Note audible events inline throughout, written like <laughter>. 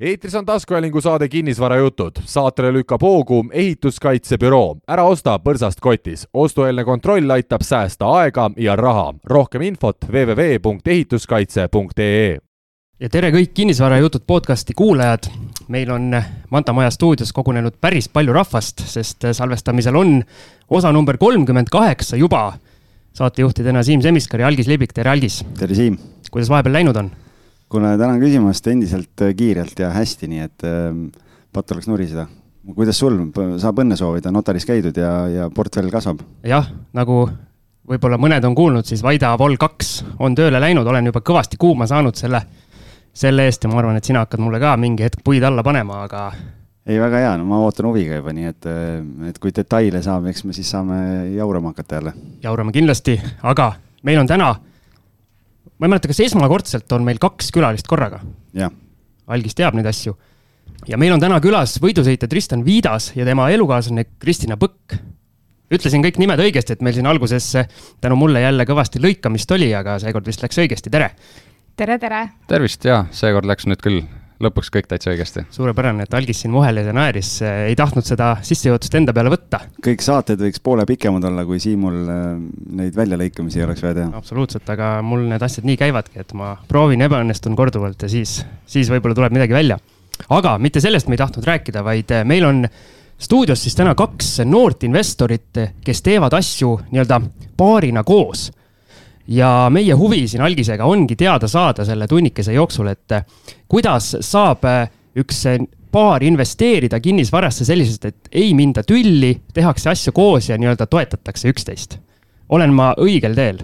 eetris on taskuhäälingu saade Kinnisvarajutud. saatele lükkab hoogu ehituskaitsebüroo. ära osta põrsast kotis. ostueelne kontroll aitab säästa aega ja raha. rohkem infot www.ehituskaitse.ee ja tere kõik Kinnisvarajutud podcasti kuulajad. meil on Manta Maja stuudios kogunenud päris palju rahvast, sest salvestamisel on osa number kolmkümmend kaheksa juba. saatejuhtidena Siim Semiskar ja Algis Libik, tere Algis! tere Siim! kuidas vahepeal läinud on? Kuule, tänan küsimast endiselt äh, kiirelt ja hästi, nii et äh, patt oleks nuriseda. kuidas sul, saab õnne soovida, notaris käidud ja, ja portfell kasvab? jah, nagu võib-olla mõned on kuulnud, siis Vaida Vol kaks on tööle läinud, olen juba kõvasti kuuma saanud selle, selle eest ja ma arvan, et sina hakkad mulle ka mingi hetk puid alla panema, aga. ei, väga hea, no ma ootan huviga juba, nii et, äh, et kui detaile saab, eks me siis saame jaurama hakata jälle. jaurame kindlasti, aga meil on täna ma ei mäleta, kas esmakordselt on meil kaks külalist korraga? algis teab neid asju. ja meil on täna külas võidusõitja Tristan Viidas ja tema elukaaslane Kristina Põkk. ütlesin kõik nimed õigesti, et meil siin alguses tänu mulle jälle kõvasti lõikamist oli, aga seekord vist läks õigesti, tere! tere, tere! tervist ja seekord läks nüüd küll lõpuks kõik täitsa õigesti. suurepärane, et algis siin muheles ja naeris, ei tahtnud seda sissejuhatust enda peale võtta. kõik saated võiks poole pikemad olla, kui Siimul äh, neid väljalõikamisi oleks vaja teha. absoluutselt, aga mul need asjad nii käivadki, et ma proovin, ebaõnnestun korduvalt ja siis, siis võib-olla tuleb midagi välja. aga mitte sellest me ei tahtnud rääkida, vaid äh, meil on stuudios siis täna kaks noort investorit, kes teevad asju nii-öelda paarina koos ja meie huvi siin algisega ongi teada saada selle tunnikese jooksul, et eh, kuidas saab eh, üks eh, paar investeerida kinnisvarasse selliselt, et ei minda tülli, tehakse asju koos ja nii-öelda toetatakse üksteist. olen ma õigel teel?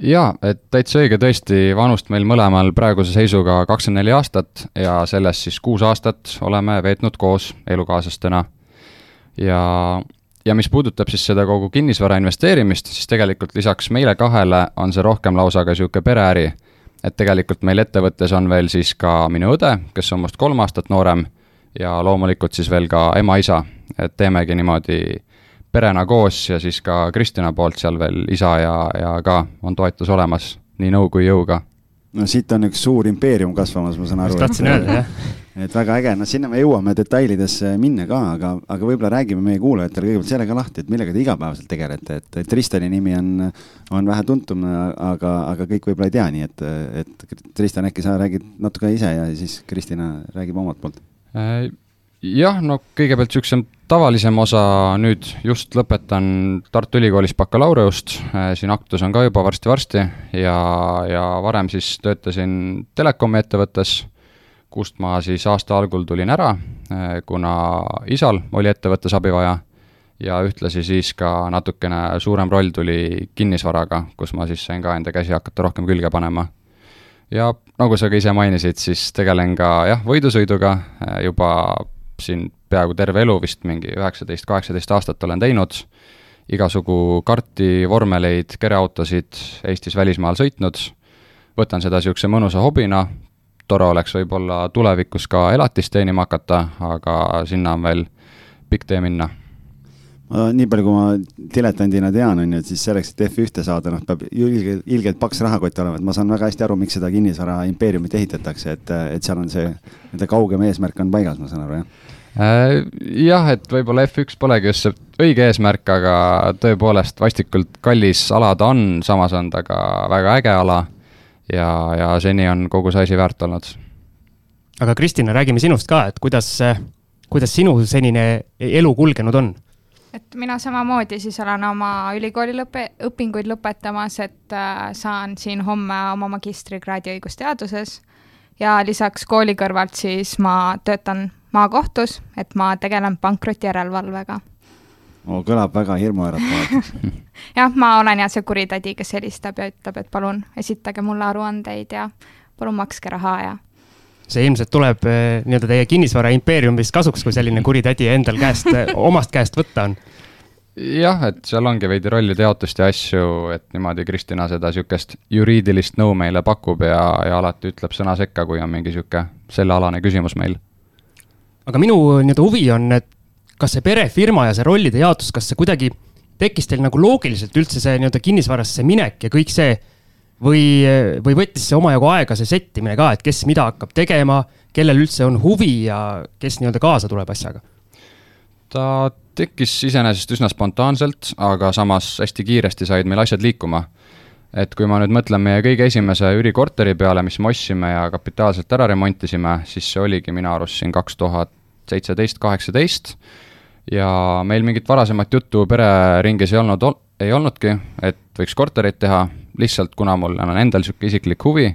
jaa, et täitsa õige, tõesti, vanust meil mõlemal praeguse seisuga kakskümmend neli aastat ja sellest siis kuus aastat oleme veetnud koos elukaaslastena. ja ja mis puudutab siis seda kogu kinnisvara investeerimist, siis tegelikult lisaks meile kahele on see rohkem lausa ka niisugune pereäri. et tegelikult meil ettevõttes on veel siis ka minu õde, kes on minust kolm aastat noorem ja loomulikult siis veel ka ema-isa, et teemegi niimoodi perena koos ja siis ka Kristina poolt seal veel isa ja, ja ka on toetus olemas nii nõu kui jõuga no siit on üks suur impeerium kasvamas, ma saan aru. just tahtsin öelda, jah. Et väga äge, no sinna me jõuame detailidesse minna ka, aga, aga võib-olla räägime meie kuulajatele kõigepealt selle ka lahti, et millega te igapäevaselt tegelete, et Tristani nimi on, on vähe tuntum, aga, aga kõik võib-olla ei tea, nii et, et Tristan, äkki sa räägid natuke ise ja siis Kristina räägib omalt poolt. Äh, jah, no kõigepealt niisugusem tavalisem osa, nüüd just lõpetan Tartu Ülikoolis bakalaureust, äh, siin aktus on ka juba varsti-varsti. Ja, ja varem siis töötasin telekomi ettevõttes, kust ma siis aasta algul tulin ära, kuna isal oli ettevõttes abi vaja ja ühtlasi siis ka natukene suurem roll tuli kinnisvaraga, kus ma siis sain ka enda käsi hakata rohkem külge panema. Ja nagu sa ka ise mainisid, siis tegelen ka jah, võidusõiduga juba siin peaaegu terve elu vist mingi üheksateist, kaheksateist aastat olen teinud, igasugu karti, vormeleid, kereautosid Eestis, välismaal sõitnud, võtan seda niisuguse mõnusa hobina, tore oleks võib-olla tulevikus ka elatist teenima hakata, aga sinna on veel pikk tee minna. Nii palju, kui ma diletandina tean, on ju, et siis selleks, et F1-te saada, noh, peab ilgelt, ilgelt paks rahakott olema, et ma saan väga hästi aru, miks seda kinnisvara impeeriumit ehitatakse, et, et seal on see, nende kaugem eesmärk on paigas, ma saan aru, jah? Äh, jah, et võib-olla F1 polegi just see õige eesmärk, aga tõepoolest vastikult kallis ala ta on, samas on ta ka väga äge ala ja, ja seni on kogu see asi väärt olnud. aga Kristina, räägime sinust ka, et kuidas, kuidas sinu senine elu kulgenud on? Et mina samamoodi siis olen oma ülikooli lõpe, õpinguid lõpetamas, et äh, saan siin homme oma magistrikraadi õigusteaduses. Ja lisaks kooli kõrvalt siis ma töötan maakohtus, et ma tegelen pankrotijärelevalvega oh,. kõlab väga hirmuäratavalt <laughs> jah, ma olen jah see kuritädi, kes helistab ja ütleb, et palun esitage mulle aruandeid ja palun makske raha ja see ilmselt tuleb eh, nii-öelda teie kinnisvara impeeriumis kasuks, kui selline kuritädi endal käest, eh, <laughs> omast käest võtta on jah, et seal ongi veidi rollide jaotust ja asju, et niimoodi Kristina seda niisugust juriidilist nõu meile pakub ja, ja alati ütleb sõna sekka, kui on mingi niisugune sellealane küsimus meil. aga minu nii-öelda huvi on, et kas see perefirma ja see rollide jaotus, kas see kuidagi tekkis teil nagu loogiliselt üldse see nii-öelda kinnisvarasse minek ja kõik see või, või võttis see omajagu aega, see settimine ka, et kes mida hakkab tegema, kellel üldse on huvi ja kes nii-öelda kaasa tuleb asjaga? ta tekkis iseenesest üsna spontaanselt, aga samas hästi kiiresti said meil asjad liikuma. et kui ma nüüd mõtlen meie kõige esimese üürikorteri peale, mis me ostsime ja kapitaalselt ära remontisime, siis see oligi minu arust siin kaks tuhat seitseteist, kaheksateist ja meil mingit varasemat juttu pereringis ei olnud, ei olnudki, et võiks korterit teha, lihtsalt kuna mul on endal niisugune isiklik huvi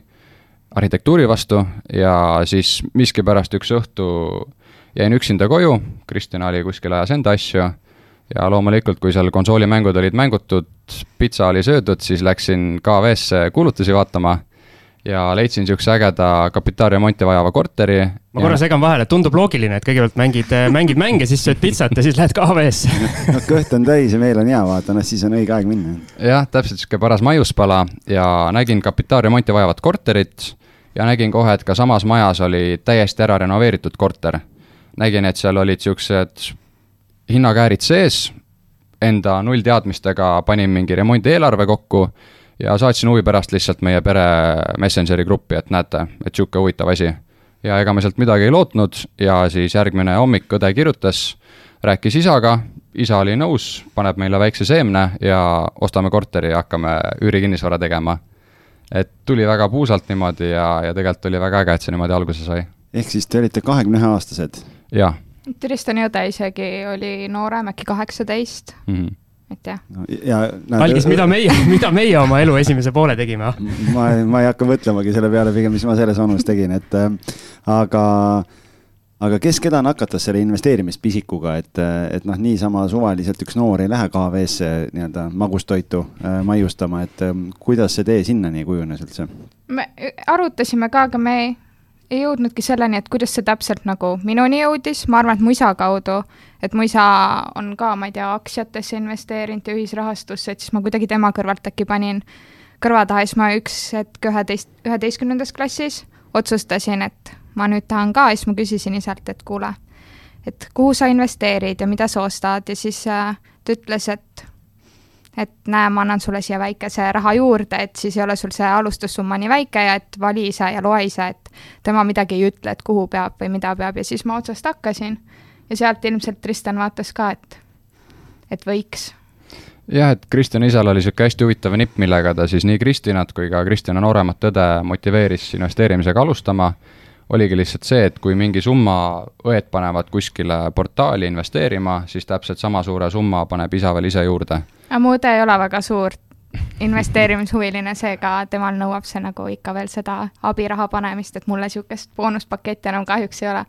arhitektuuri vastu ja siis miskipärast üks õhtu jäin üksinda koju, Kristjan oli kuskil ajas enda asju ja loomulikult, kui seal konsoolimängud olid mängutud, pitsa oli söödud, siis läksin KV-sse kuulutusi vaatama ja leidsin niisuguse ägeda kapitaalremonti vajava korteri. ma korra segan vahele, tundub loogiline, et kõigepealt mängid, mängid mänge, siis sööd pitsat ja siis lähed KV-sse <laughs> no kõht on täis ja meel on hea, vaata, noh siis on õige aeg minna. jah, täpselt niisugune paras maiuspala. Ja nägin kapitaalremonti vajavat korterit ja nägin kohe, et ka samas majas oli täiesti ära renoveeritud korter. Nägin, et seal olid niisugused hinnakäärid sees, enda nullteadmistega panin mingi remondieelarve kokku ja saatsin huvi pärast lihtsalt meie pere Messengeri gruppi, et näete, et niisugune huvitav asi. ja ega me sealt midagi ei lootnud ja siis järgmine hommik õde kirjutas, rääkis isaga, isa oli nõus, paneb meile väikse seemne ja ostame korteri ja hakkame üürikinnisvara tegema. et tuli väga puusalt niimoodi ja, ja tegelikult oli väga äge, et see niimoodi alguse sai. ehk siis te olite kahekümne ühe aastased? jah. Tristani õde isegi oli noorem, äkki kaheksateist mm. -hmm et jah no,. algis, mida meie, <laughs> mida meie oma elu esimese poole tegime? Ma, ma ei hakka mõtlemagi selle peale pigem, mis ma selles vanus tegin, et äh, aga, aga kes keda nakatas selle investeerimispisikuga, et, et noh, niisama suvaliselt üks noor ei lähe KV-sse nii-öelda magustoitu äh, maiustama, et äh, kuidas see tee sinnani kujunes üldse? me arutasime ka, aga me ei jõudnudki selleni, et kuidas see täpselt nagu minuni jõudis, ma arvan, et mu isa kaudu, et mu isa on ka, ma ei tea, aktsiatesse investeerinud ja ühisrahastusse, et siis ma kuidagi tema kõrvalt äkki panin kõrva taha. Siis ma üks hetk üheteist, üheteistkümnendas klassis otsustasin, et ma nüüd tahan ka. Siis ma küsisin isalt, et kuule, et kuhu sa investeerid ja mida sa ostad? Ja siis äh, ta ütles, et et näe, ma annan sulle siia väikese raha juurde, et siis ei ole sul see alustussumma nii väike ja et vali ise ja loe ise, et tema midagi ei ütle, et kuhu peab või mida peab ja siis ma otsast hakkasin. ja sealt ilmselt Tristan vaatas ka, et, et võiks. jah, et Kristjani isal oli niisugune hästi huvitav nipp, millega ta siis nii Kristinat kui ka Kristjana nooremat õde motiveeris investeerimisega alustama oligi lihtsalt see, et kui mingi summa õed panevad kuskile portaali investeerima, siis täpselt sama suure summa paneb isa veel ise juurde aga mu õde ei ole väga suur investeerimishuviline, seega temal nõuab see nagu ikka veel seda abiraha panemist, et mulle niisugust boonuspaketti enam kahjuks ei ole.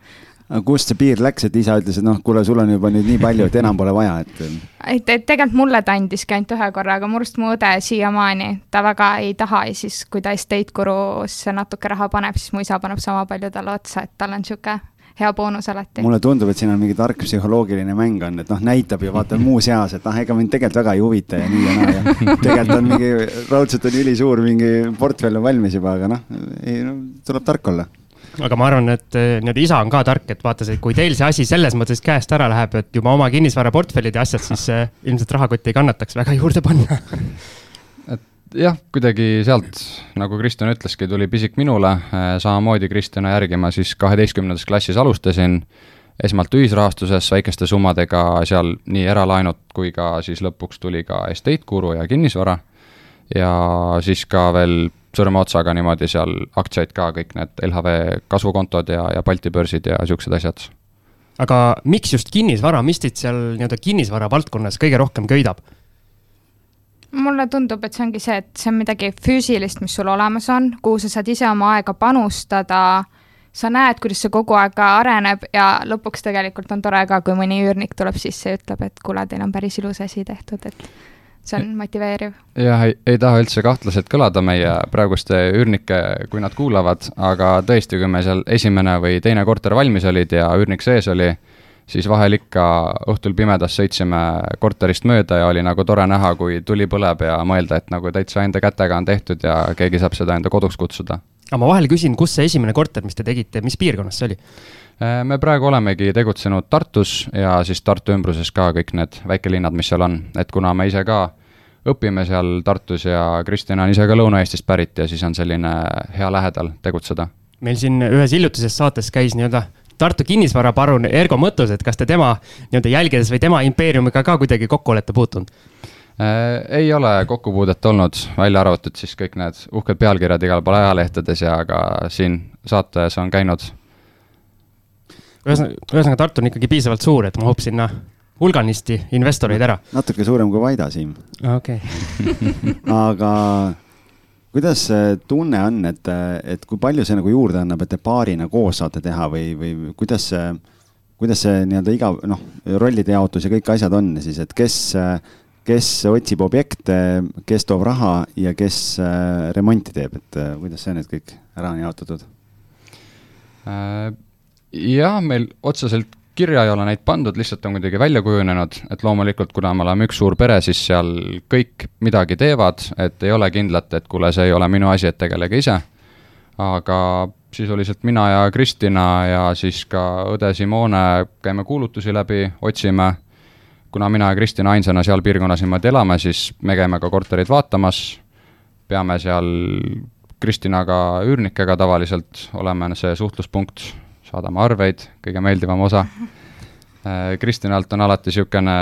aga kust see piir läks, et isa ütles, et noh, kuule, sul on juba nüüd nii palju, et enam pole vaja, et? et, et tegelikult mulle ta andiski ainult ühe korra, aga mu arust mu õde siiamaani, ta väga ei taha ja siis, kui ta estate gurusse natuke raha paneb, siis mu isa paneb sama palju talle otsa, et tal on niisugune hea boonus alati. mulle tundub, et siin on mingi tark psühholoogiline mäng on, et noh, näitab ja vaata muus eas, et noh, ega mind tegelikult väga ei huvita ja nii ja naa ja tegelikult on mingi, raudselt on ülisuur mingi portfell on valmis juba, aga noh, ei no tuleb tark olla aga ma arvan, et eh, nii-öelda isa on ka tark, et vaata, kui teil see asi selles mõttes käest ära läheb, et juba oma kinnisvaraportfellid ja asjad, siis äh, ilmselt rahakotti ei kannataks väga juurde panna <laughs> jah, kuidagi sealt, nagu Kristjan ütleski, tuli pisik minule, äh, samamoodi Kristjana järgi ma siis kaheteistkümnendas klassis alustasin, esmalt ühisrahastuses väikeste summadega, seal nii eralaenud kui ka siis lõpuks tuli ka estate guru ja kinnisvara ja siis ka veel sõrme otsaga niimoodi seal aktsiaid ka, kõik need LHV kasvukontod ja, ja Balti börsid ja niisugused asjad. aga miks just kinnisvara, mis teid seal nii-öelda kinnisvara valdkonnas kõige rohkem köidab? Mulle tundub, et see ongi see, et see on midagi füüsilist, mis sul olemas on, kuhu sa saad ise oma aega panustada, sa näed, kuidas see kogu aeg areneb ja lõpuks tegelikult on tore ka, kui mõni üürnik tuleb sisse ja ütleb, et kuule, teil on päris ilus asi tehtud, et see on motiveeriv. jah, ei, taha üldse kahtlaselt kõlada meie praeguste üürnike, kui nad kuulavad, aga tõesti, kui meil seal esimene või teine korter valmis olid ja üürnik sees oli, siis vahel ikka õhtul pimedas sõitsime korterist mööda ja oli nagu tore näha, kui tuli põleb ja mõelda, et nagu täitsa enda kätega on tehtud ja keegi saab seda enda koduks kutsuda. aga ma vahel küsin, kus see esimene korter, mis te tegite, mis piirkonnas see oli? Äh, me praegu olemegi tegutsenud Tartus ja siis Tartu ümbruses ka kõik need väikelinnad, mis seal on, et kuna me ise ka õpime seal Tartus ja Kristjan on ise ka Lõuna-Eestist pärit ja siis on selline hea lähedal tegutseda meil siin ühes hiljutises saates käis nii-öelda Tartu kinnisvaraparun Ergo Mõttus, et kas te tema nii-öelda jälgedes või tema impeeriumiga ka kuidagi kokku olete puutunud? Äh, ei ole kokkupuudet olnud, välja arvatud siis kõik need uhked pealkirjad igal pool ajalehtedes ja ka siin saates on käinud. ühesõnaga, ühesõnaga Tartu on ikkagi piisavalt suur, et mahub sinna hulganisti investoreid ära. natuke suurem kui Vaida, Siim. okei aga kuidas see tunne on, et, et kui palju see nagu juurde annab, et te paarina koos saate teha või, või kuidas see, kuidas see nii-öelda iga noh, rollide jaotus ja kõik asjad on siis, et kes, kes otsib objekte, kes toob raha ja kes äh, remonti teeb, et äh, kuidas see nüüd kõik ära on jaotatud? Äh, jah, meil otseselt kirja ei ole neid pandud, lihtsalt on kuidagi välja kujunenud, et loomulikult, kuna me oleme üks suur pere, siis seal kõik midagi teevad, et ei ole kindlat, et kuule, see ei ole minu asi, et tegelege ise. aga sisuliselt mina ja Kristina ja siis ka õde Simone käime kuulutusi läbi, otsime. kuna mina ja Kristina ainsana seal piirkonnas niimoodi elame, siis me käime ka korterit vaatamas, peame seal Kristinaga üürnikega tavaliselt, oleme see suhtluspunkt saadame arveid, kõige meeldivam osa. <laughs> Äh, Kristjanalt on alati niisugune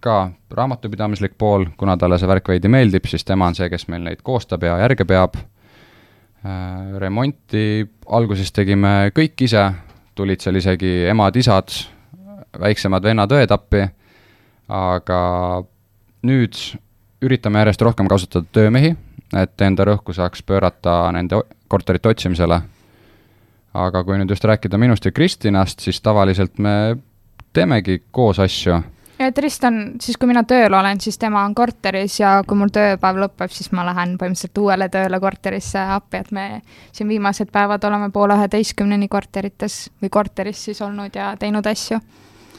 ka raamatupidamislik pool, kuna talle see värk veidi meeldib, siis tema on see, kes meil neid koostab ja järge peab. Äh, remonti alguses tegime kõik ise, tulid seal isegi emad-isad, väiksemad vennad-õed appi, aga nüüd üritame järjest rohkem kasutada töömehi, et enda rõhku saaks pöörata nende korterite otsimisele aga kui nüüd just rääkida minust ja Kristinast, siis tavaliselt me teemegi koos asju. ja Tristan, siis kui mina tööl olen, siis tema on korteris ja kui mul tööpäev lõpeb, siis ma lähen põhimõtteliselt uuele tööle korterisse appi, et me siin viimased päevad oleme poole üheteistkümneni korterites või korteris siis olnud ja teinud asju.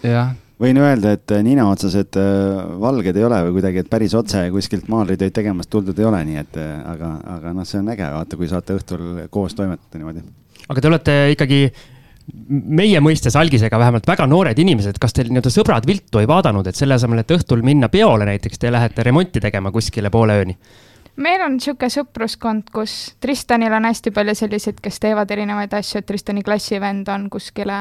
jah, võin öelda, et nina otsas, et äh, valged ei ole või kuidagi, et päris otse kuskilt maalritöid tegemast tuldud ei ole, nii et äh, aga, aga noh, see on äge, vaata, kui saate õhtul koos toimetada niimoodi aga te olete ikkagi meie mõistes algisega vähemalt väga noored inimesed, kas teil nii-öelda sõbrad viltu ei vaadanud, et selle asemel, et õhtul minna peole näiteks, te lähete remonti tegema kuskile poole ööni? meil on niisugune sõpruskond, kus Tristanil on hästi palju selliseid, kes teevad erinevaid asju, et Tristani klassivend on kuskile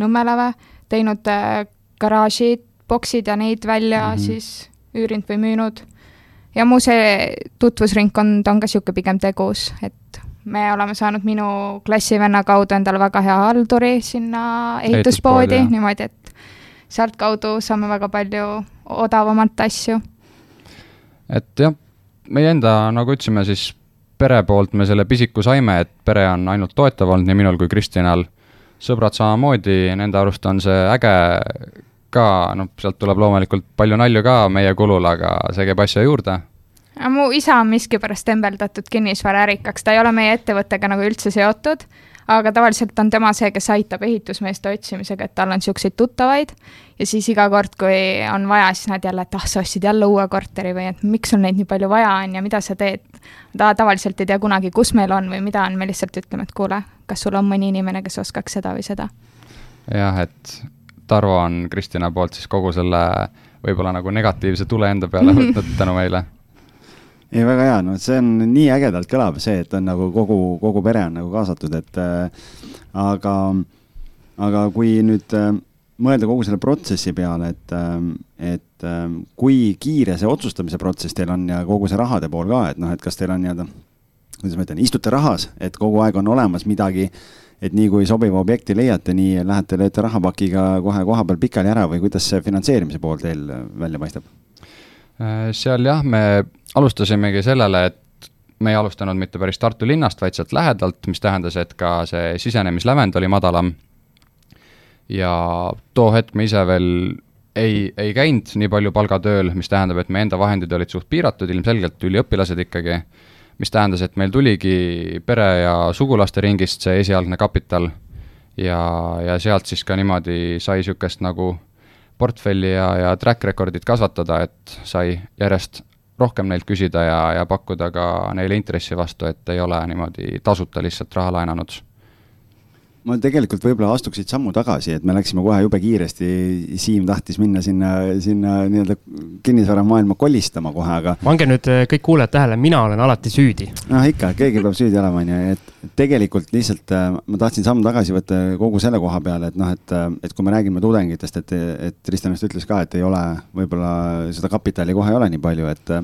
Nõmmele või teinud äh, garaažid, boksid ja neid välja mm -hmm. siis üürinud või müünud. ja mu see tutvusringkond on ka niisugune pigem tegus, et me oleme saanud minu klassivenna kaudu endale väga hea halduri sinna ehituspoodi, niimoodi, et sealtkaudu saame väga palju odavamalt asju. et jah, meie enda, nagu ütlesime, siis pere poolt me selle pisiku saime, et pere on ainult toetav olnud nii minul kui Kristjanal. sõbrad samamoodi, nende arust on see äge ka, noh, sealt tuleb loomulikult palju nalju ka meie kulul, aga see käib asja juurde mu isa on miskipärast tembeldatud kinnisvaraärikaks, ta ei ole meie ettevõttega nagu üldse seotud, aga tavaliselt on tema see, kes aitab ehitusmeeste otsimisega, et tal on niisuguseid tuttavaid ja siis iga kord, kui on vaja, siis nad jälle, et ah, sa ostsid jälle uue korteri või et miks sul neid nii palju vaja on ja mida sa teed. ta tavaliselt ei tea kunagi, kus meil on või mida on, me lihtsalt ütleme, et kuule, kas sul on mõni inimene, kes oskaks seda või seda. jah, et Tarvo on Kristina poolt siis kogu selle võib-olla nagu negatiivse tule enda peale <laughs> võtnud tänu meile ei, väga hea, no see on nii ägedalt kõlab see, et on nagu kogu, kogu pere on nagu kaasatud, et äh, aga, aga kui nüüd äh, mõelda kogu selle protsessi peale, et äh,, et äh, kui kiire see otsustamise protsess teil on ja kogu see rahade pool ka, et noh, et kas teil on nii-öelda, kuidas ma ütlen, istute rahas, et kogu aeg on olemas midagi, et nii kui sobiva objekti leiate, nii lähete, lööte rahapakiga kohe koha peal pikali ära või kuidas see finantseerimise pool teil välja paistab? Äh, seal jah, me alustasimegi sellele, et me ei alustanud mitte päris Tartu linnast, vaid sealt lähedalt, mis tähendas, et ka see sisenemislävend oli madalam. ja too hetk me ise veel ei, ei käinud nii palju palgatööl, mis tähendab, et meie enda vahendid olid suht piiratud, ilmselgelt üliõpilased ikkagi, mis tähendas, et meil tuligi pere ja sugulaste ringist see esialgne kapital ja, ja sealt siis ka niimoodi sai niisugust nagu portfelli ja, ja track record'it kasvatada, et sai järjest rohkem neilt küsida ja, ja pakkuda ka neile intressi vastu, et ei ole niimoodi tasuta lihtsalt raha laenanud. Ma tegelikult võib-olla astuksid sammu tagasi, et me läksime kohe jube kiiresti, Siim tahtis minna sinna, sinna nii-öelda kinnisvaramaailma kolistama kohe, aga. pange nüüd äh, kõik kuulajad tähele, mina olen alati süüdi. noh, ikka, keegi peab süüdi olema, onju, et tegelikult lihtsalt äh, ma tahtsin sammu tagasi võtta kogu selle koha peale, et noh, et, äh, et kui me räägime tudengitest, et, et Kristjan just ütles ka, et ei ole võib-olla seda kapitali kohe ei ole nii palju, et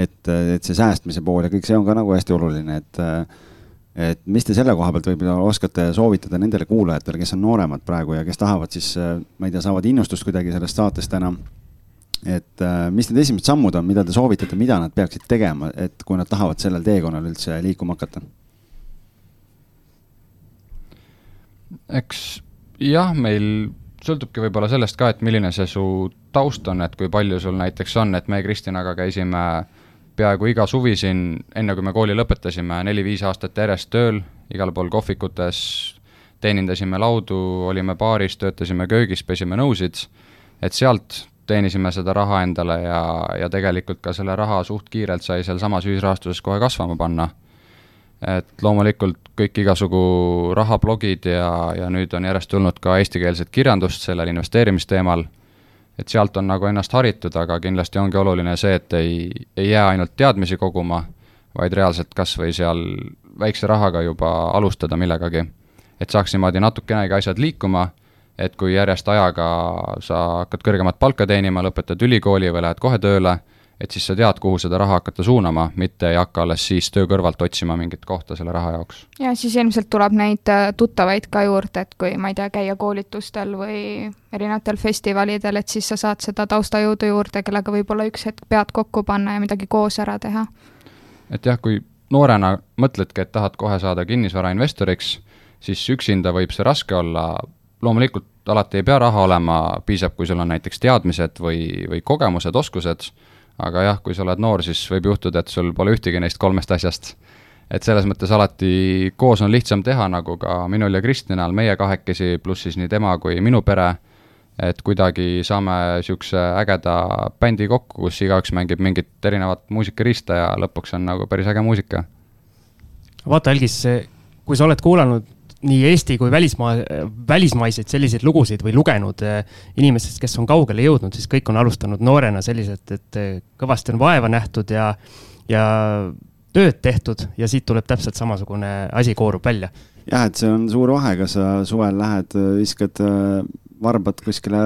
et, et see säästmise pool ja kõik see on ka nagu hästi oluline, et et mis te selle koha pealt võib-olla oskate soovitada nendele kuulajatele, kes on nooremad praegu ja kes tahavad siis, ma ei tea, saavad innustust kuidagi sellest saatest enam. et äh, mis need esimesed sammud on, mida te soovitate, mida nad peaksid tegema, et kui nad tahavad sellel teekonnal üldse liikuma hakata? eks jah, meil sõltubki võib-olla sellest ka, et milline see su taust on, et kui palju sul näiteks on, et me Kristinaga käisime äh, peaaegu iga suvi siin, enne kui me kooli lõpetasime, neli-viis aastat järjest tööl, igal pool kohvikutes, teenindasime laudu, olime baaris, töötasime köögis, pesime nõusid, et sealt teenisime seda raha endale ja, ja tegelikult ka selle raha suht kiirelt sai sealsamas ühisrahastuses kohe kasvama panna. et loomulikult kõik igasugu rahablogid ja, ja nüüd on järjest tulnud ka eestikeelset kirjandust sellel investeerimisteemal et sealt on nagu ennast haritud, aga kindlasti ongi oluline see, et ei, ei jää ainult teadmisi koguma, vaid reaalselt kas või seal väikse rahaga juba alustada millegagi. et saaks niimoodi natukenegi asjad liikuma, et kui järjest ajaga sa hakkad kõrgemat palka teenima, lõpetad ülikooli või lähed kohe tööle, et siis sa tead, kuhu seda raha hakata suunama, mitte ei hakka alles siis töö kõrvalt otsima mingit kohta selle raha jaoks. ja siis ilmselt tuleb neid äh, tuttavaid ka juurde, et kui ma ei tea, käia koolitustel või erinevatel festivalidel, et siis sa saad seda taustajõudu juurde, kellega võib-olla üks hetk pead kokku panna ja midagi koos ära teha. et jah, kui noorena mõtledki, et tahad kohe saada kinnisvarainvestoriks, siis üksinda võib see raske olla, loomulikult alati ei pea raha olema, piisab, kui sul on näiteks teadmised või, või kogemused, oskused aga jah, kui sa oled noor, siis võib juhtuda, et sul pole ühtegi neist kolmest asjast. et selles mõttes alati koos on lihtsam teha, nagu ka minul ja Kristjanal, meie kahekesi, pluss siis nii tema kui minu pere, et kuidagi saame niisuguse ägeda bändi kokku, kus igaüks mängib mingit erinevat muusikariista ja lõpuks on nagu päris äge muusika. vaata, Algis, kui sa oled kuulanud nii Eesti kui välismaa, välismaiseid selliseid lugusid või lugenud eh, inimestest, kes on kaugele jõudnud, siis kõik on alustanud noorena selliselt, et eh, kõvasti on vaeva nähtud ja, ja tööd tehtud ja siit tuleb täpselt samasugune asi koorub välja. jah, et see on suur vahe, kas sa suvel lähed, viskad eh, varbad kuskile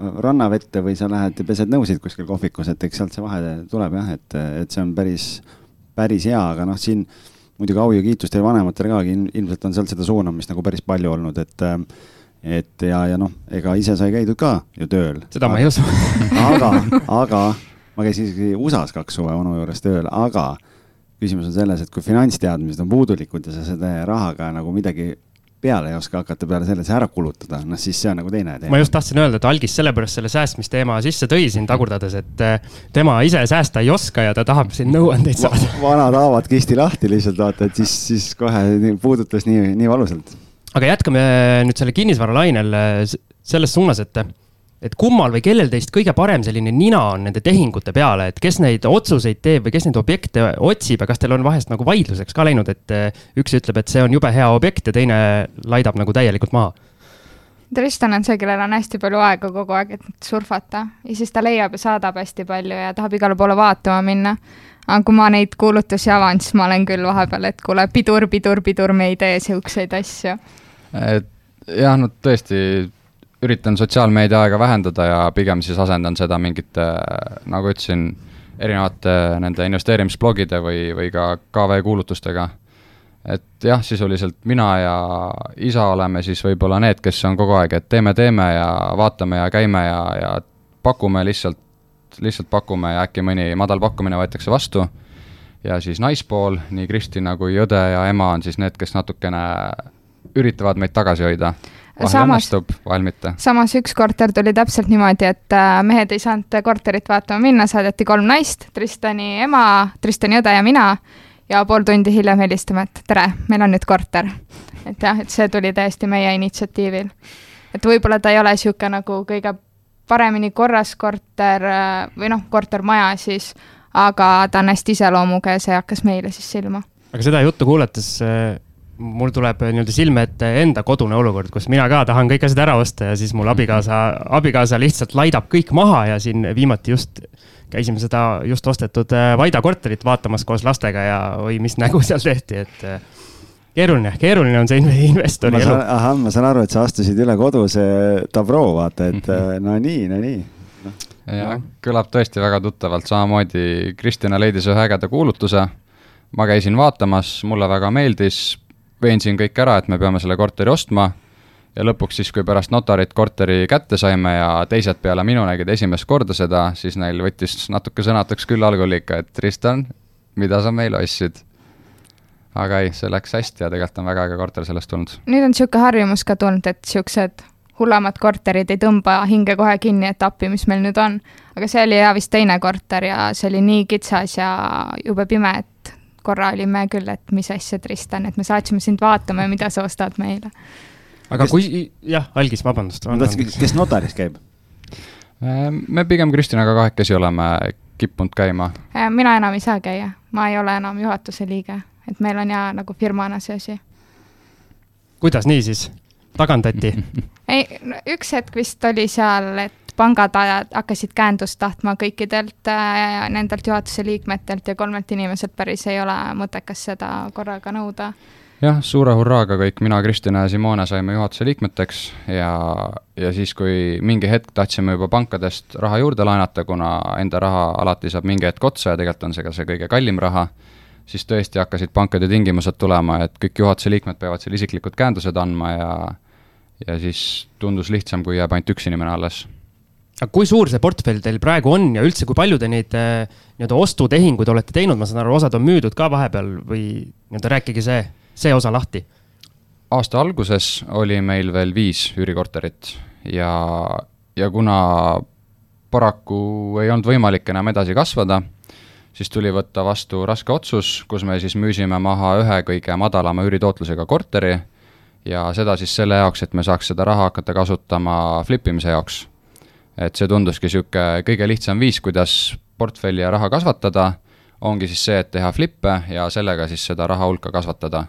rannavette või sa lähed ja pesed nõusid kuskil kohvikus, et eks sealt see vahe tuleb jah, et, et see on päris, päris hea, aga noh, siin muidugi au ja kiitus teie vanematele ka, ilmselt on sealt seda suunamist nagu päris palju olnud, et äh, et ja, ja noh, ega ise sai käidud ka ju tööl. seda ma ei usu aga, aga ma käisin isegi USA-s kaks suve onu juures tööl, aga küsimus on selles, et kui finantsteadmised on puudulikud ja sa selle rahaga nagu midagi peale ei oska hakata peale selle, see ära kulutada, noh siis see on nagu teine teema. ma just tahtsin öelda, et Algis sellepärast selle säästmisteema sisse tõi siin tagurdades, et eh, tema ise säästa ei oska ja ta tahab siin nõuandeid saada Va. vanad haavad kisti lahti lihtsalt vaata, et siis, siis kohe puudutas nii, nii valusalt. aga jätkame nüüd selle kinnisvaralainel eh, selles suunas, et et kummal või kellel teist kõige parem selline nina on nende tehingute peale, et kes neid otsuseid teeb või kes neid objekte otsib ja kas teil on vahest nagu vaidluseks ka läinud, et eh, üks ütleb, et see on jube hea objekt ja teine laidab nagu täielikult maha? Tristan on see, kellel on hästi palju aega kogu aeg, et surfata ja siis ta leiab ja saadab hästi palju ja tahab igale poole vaatama minna. aga kui ma neid kuulutusi avan, siis ma olen küll vahepeal, et kuule, pidur, pidur, pidur, me ei tee siukseid asju. et jah, no tõesti üritan sotsiaalmeedia aega vähendada ja pigem siis asendan seda mingite, nagu ütlesin, erinevate nende investeerimisblogide või, või ka KV kuulutustega. et jah, sisuliselt mina ja isa oleme siis võib-olla need, kes on kogu aeg, et teeme, teeme ja vaatame ja käime ja, ja pakume lihtsalt, lihtsalt pakume ja äkki mõni madal pakkumine võetakse vastu. ja siis naispool, nii Kristina kui õde ja ema on siis need, kes natukene üritavad meid tagasi hoida vahel õnnestub, vahel mitte. samas üks korter tuli täpselt niimoodi, et äh, mehed ei saanud korterit vaatama minna, saadeti kolm naist, Tristani ema, Tristani õde ja mina, ja pool tundi hiljem helistame, et tere, meil on nüüd korter. et jah, et see tuli täiesti meie initsiatiivil. et võib-olla ta ei ole niisugune nagu kõige paremini korras korter äh, või noh, kortermaja siis, aga ta on hästi iseloomuga ja see hakkas meile siis silma. aga seda juttu kuulates äh, mul tuleb nii-öelda silme ette enda kodune olukord, kus mina ka tahan kõik asjad ära osta ja siis mul abikaasa, abikaasa lihtsalt laidab kõik maha ja siin viimati just käisime seda just ostetud äh, Vaida korterit vaatamas koos lastega ja oi, mis nägu <laughs> seal tehti, et äh, keeruline, keeruline on see investori elu. ahah, ma saan aru, et sa astusid üle koduse tabroo, vaata, et mm -hmm. no nii, no nii no.. jah, kõlab tõesti väga tuttavalt, samamoodi Kristjana leidis ühe ägeda kuulutuse. ma käisin vaatamas, mulle väga meeldis, veensin kõik ära, et me peame selle korteri ostma ja lõpuks siis, kui pärast notarit korteri kätte saime ja teised peale minu nägid esimest korda seda, siis neil võttis natuke sõnatuks küll algul ikka, et Tristan, mida sa meile ostsid? aga ei, see läks hästi ja tegelikult on väga äge korter sellest tulnud. nüüd on niisugune harjumus ka tulnud, et niisugused hullemad korterid ei tõmba hinge kohe kinni, et appi, mis meil nüüd on. aga see oli ja vist teine korter ja see oli nii kitsas ja jube pime, et korra olime küll, et mis asja, Tristan, et me saatsime sind vaatama ja mida sa ostad meile aga kes... kui, jah, algis, vabandust. kes notaris käib? Äh, me pigem Kristinaga kahekesi oleme kippunud käima. Äh, mina enam ei saa käia, ma ei ole enam juhatuse liige, et meil on ja nagu firmana see asi. kuidas nii siis? tagandati <laughs> ei, üks hetk vist oli seal, et pangad hakkasid käendust tahtma kõikidelt äh, nendelt juhatuse liikmetelt ja kolmelt inimeselt päris ei ole mõttekas seda korraga nõuda. Jah, suure hurraaga kõik, mina, Kristjan ja Simone saime juhatuse liikmeteks ja, ja siis, kui mingi hetk tahtsime juba pankadest raha juurde laenata, kuna enda raha alati saab mingi hetk otsa ja tegelikult on see ka see kõige kallim raha, siis tõesti hakkasid pankade tingimused tulema, et kõik juhatuse liikmed peavad seal isiklikud käendused andma ja ja siis tundus lihtsam, kui jääb ainult üks inimene alles aga kui suur see portfell teil praegu on ja üldse, kui palju te neid äh, nii-öelda ostutehinguid olete teinud, ma saan aru, osad on müüdud ka vahepeal või nii-öelda rääkige see see osa lahti? aasta alguses oli meil veel viis üürikorterit ja, ja kuna paraku ei olnud võimalik enam edasi kasvada, siis tuli võtta vastu raske otsus, kus me siis müüsime maha ühe kõige madalama üüritootlusega korteri ja seda siis selle jaoks, et me saaks seda raha hakata kasutama flip imise jaoks. Et see tunduski niisugune kõige lihtsam viis, kuidas portfelli ja raha kasvatada, ongi siis see, et teha flippe ja sellega siis seda raha hulka kasvatada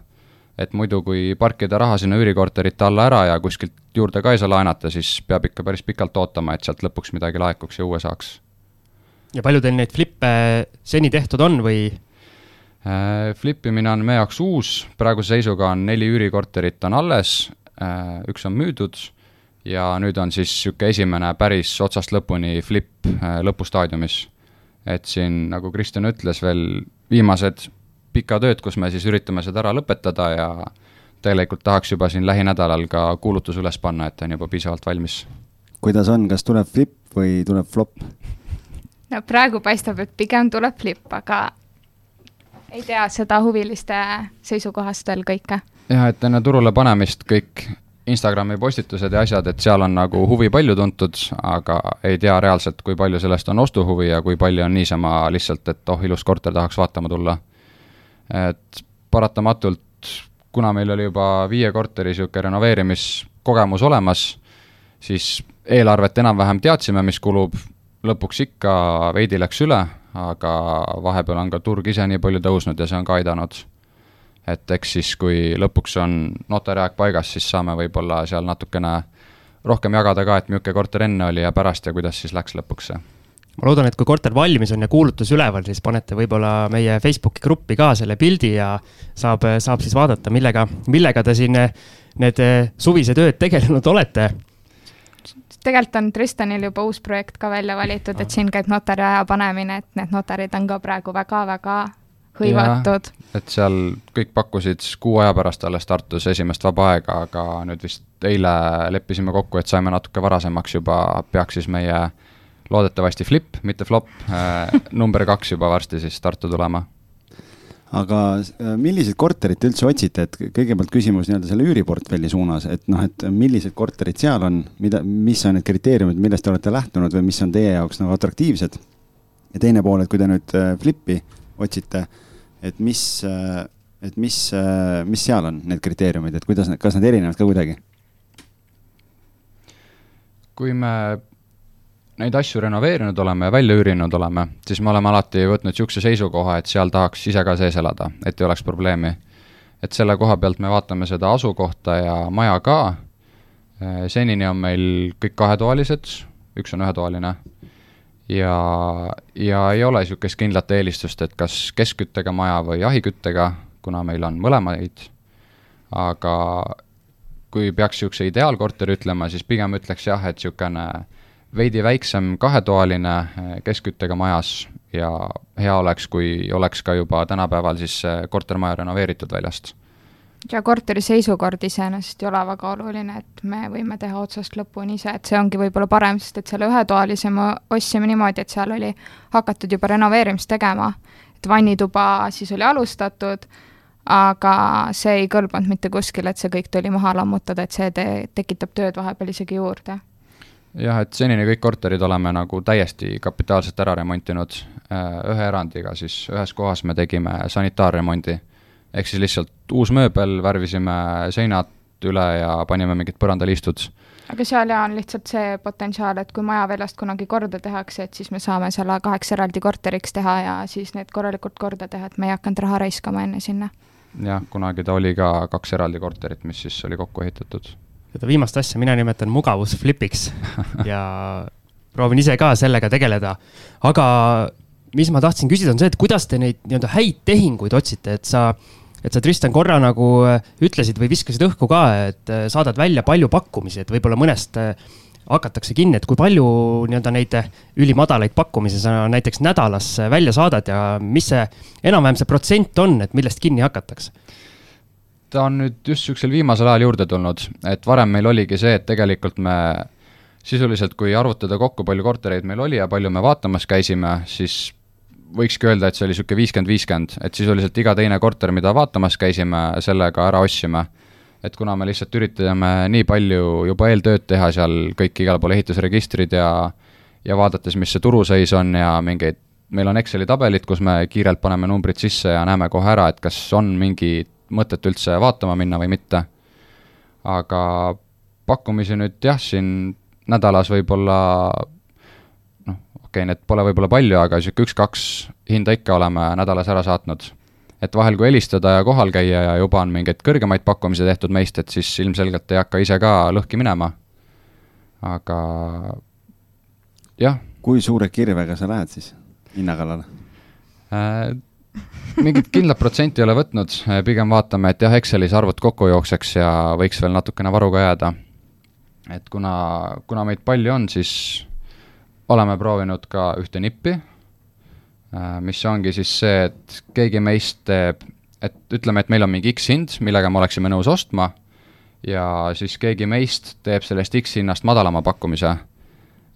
et muidu, kui parkida raha sinna üürikorterite alla ära ja kuskilt juurde ka ei saa laenata, siis peab ikka päris pikalt ootama, et sealt lõpuks midagi laekuks ja uue saaks. ja palju teil neid flippe seni tehtud on või? Äh, flipimine on meie jaoks uus, praeguse seisuga on neli üürikorterit on alles, äh, üks on müüdud ja nüüd on siis niisugune esimene päris otsast lõpuni flip äh, lõpustaadiumis. et siin, nagu Kristjan ütles, veel viimased pikad ööd, kus me siis üritame seda ära lõpetada ja tegelikult tahaks juba siin lähinädalal ka kuulutus üles panna, et on juba piisavalt valmis. kuidas on, kas tuleb flip või tuleb flop? no praegu paistab, et pigem tuleb flip, aga ei tea seda huviliste seisukohast veel kõike. jah, et enne turule panemist kõik Instagrami postitused ja asjad, et seal on nagu huvi palju tuntud, aga ei tea reaalselt, kui palju sellest on ostuhuvi ja kui palju on niisama lihtsalt, et oh, ilus korter, tahaks vaatama tulla et paratamatult, kuna meil oli juba viie korteri niisugune renoveerimiskogemus olemas, siis eelarvet enam-vähem teadsime, mis kulub, lõpuks ikka veidi läks üle, aga vahepeal on ka turg ise nii palju tõusnud ja see on ka aidanud. Et eks siis, kui lõpuks on notariaeg paigas, siis saame võib-olla seal natukene rohkem jagada ka, et milline korter enne oli ja pärast ja kuidas siis läks lõpuks see. Ma loodan, et kui korter valmis on ja kuulutus üleval, siis panete võib-olla meie Facebooki gruppi ka selle pildi ja saab, saab siis vaadata, millega, millega te siin need suvised ööd tegelenud olete. Tegelikult on Tristanil juba uus projekt ka välja valitud, et siin käib notari aja panemine, et need notarid on ka praegu väga-väga hõivatud. et seal kõik pakkusid kuu aja pärast alles Tartus esimest vaba aega, aga nüüd vist eile leppisime kokku, et saime natuke varasemaks juba, peaks siis meie loodetavasti flip, mitte flop äh, number kaks juba varsti siis Tartu tulema. aga äh, milliseid korterid te üldse otsite, et kõigepealt küsimus nii-öelda selle üüriportfelli suunas, et noh, et millised korterid seal on, mida, mis on need kriteeriumid, millest te olete lähtunud või mis on teie jaoks nagu atraktiivsed? ja teine pool, et kui te nüüd äh, flip'i otsite, et mis, et mis, mis seal on need kriteeriumid, et kuidas, kas nad erinevad ka kuidagi? kui me neid asju renoveerinud oleme ja välja üürinud oleme, siis me oleme alati võtnud niisuguse seisukoha, et seal tahaks ise ka sees elada, et ei oleks probleemi. et selle koha pealt me vaatame seda asukohta ja maja ka. senini on meil kõik kahetoalised, üks on ühetoaline ja, ja ei ole niisugust kindlat eelistust, et kas keskküttega maja või jahiküttega, kuna meil on mõlemaid, aga kui peaks niisuguse ideaalkorteri ütlema, siis pigem ütleks jah, et niisugune veidi väiksem kahetoaline eh, keskküttega majas ja hea oleks, kui oleks ka juba tänapäeval siis kortermaja renoveeritud väljast. Ja korteri seisukord iseenesest ei ole väga oluline, et me võime teha otsast lõpuni ise, et see ongi võib-olla parem, sest et selle ühetoalise me ostsime niimoodi, et seal oli hakatud juba renoveerimist tegema. et vannituba siis oli alustatud aga see ei kõlbanud mitte kuskile, et see kõik tuli maha lammutada, et see te-, tekitab tööd vahepeal isegi juurde. jah, et senini kõik korterid oleme nagu täiesti kapitaalselt ära remontinud, äh, ühe erandiga siis, ühes kohas me tegime sanitaarremondi. Ehk siis lihtsalt uus mööbel, värvisime seinad üle ja panime mingid põrandaliistud aga seal ja on lihtsalt see potentsiaal, et kui maja väljast kunagi korda tehakse, et siis me saame selle kaheks eraldi korteriks teha ja siis need korralikult korda teha, et me ei hakanud raha raiskama enne sinna jah, kunagi ta oli ka kaks eraldi korterit, mis siis oli kokku ehitatud. seda viimast asja mina nimetan mugavusflipiks <laughs> ja proovin ise ka sellega tegeleda. aga mis ma tahtsin küsida, on see, et kuidas te neid nii-öelda häid tehinguid otsite, et sa, et sa, Tristan, korra nagu äh, ütlesid või viskasid õhku ka, et äh, saadad välja palju pakkumisi, et võib-olla mõnest äh, hakatakse kinni, et kui palju nii-öelda neid ülimadalaid pakkumisi sa näiteks nädalas välja saadad ja mis see enam-vähem see protsent on, et millest kinni hakatakse? ta on nüüd just niisugusel viimasel ajal juurde tulnud, et varem meil oligi see, et tegelikult me sisuliselt, kui arvutada kokku, palju kortereid meil oli ja palju me vaatamas käisime, siis võikski öelda, et see oli niisugune viiskümmend, viiskümmend, et sisuliselt iga teine korter, mida vaatamas käisime, sellega ära ostsime et kuna me lihtsalt üritame nii palju juba eeltööd teha seal kõik igal pool ehitusregistrid ja ja vaadates, mis see turuseis on ja mingeid, meil on Exceli tabelid, kus me kiirelt paneme numbrid sisse ja näeme kohe ära, et kas on mingi mõtet üldse vaatama minna või mitte. aga pakkumisi nüüd jah, siin nädalas võib-olla okei okay,, need pole võib-olla palju, aga niisugune üks-kaks hinda ikka oleme nädalas ära saatnud et vahel, kui helistada ja kohal käia ja juba on mingeid kõrgemaid pakkumisi tehtud meist, et siis ilmselgelt ei hakka ise ka lõhki minema. aga jah. kui suure kirvega sa lähed siis hinna kallale äh,? mingit kindlat protsenti ei ole võtnud, pigem vaatame, et jah, Excelis arvud kokku jookseks ja võiks veel natukene varuga jääda. et kuna, kuna meid palju on, siis oleme proovinud ka ühte nippi Äh, mis ongi siis see, et keegi meist teeb, et ütleme, et meil on mingi X hind, millega me oleksime nõus ostma, ja siis keegi meist teeb sellest X hinnast madalama pakkumise.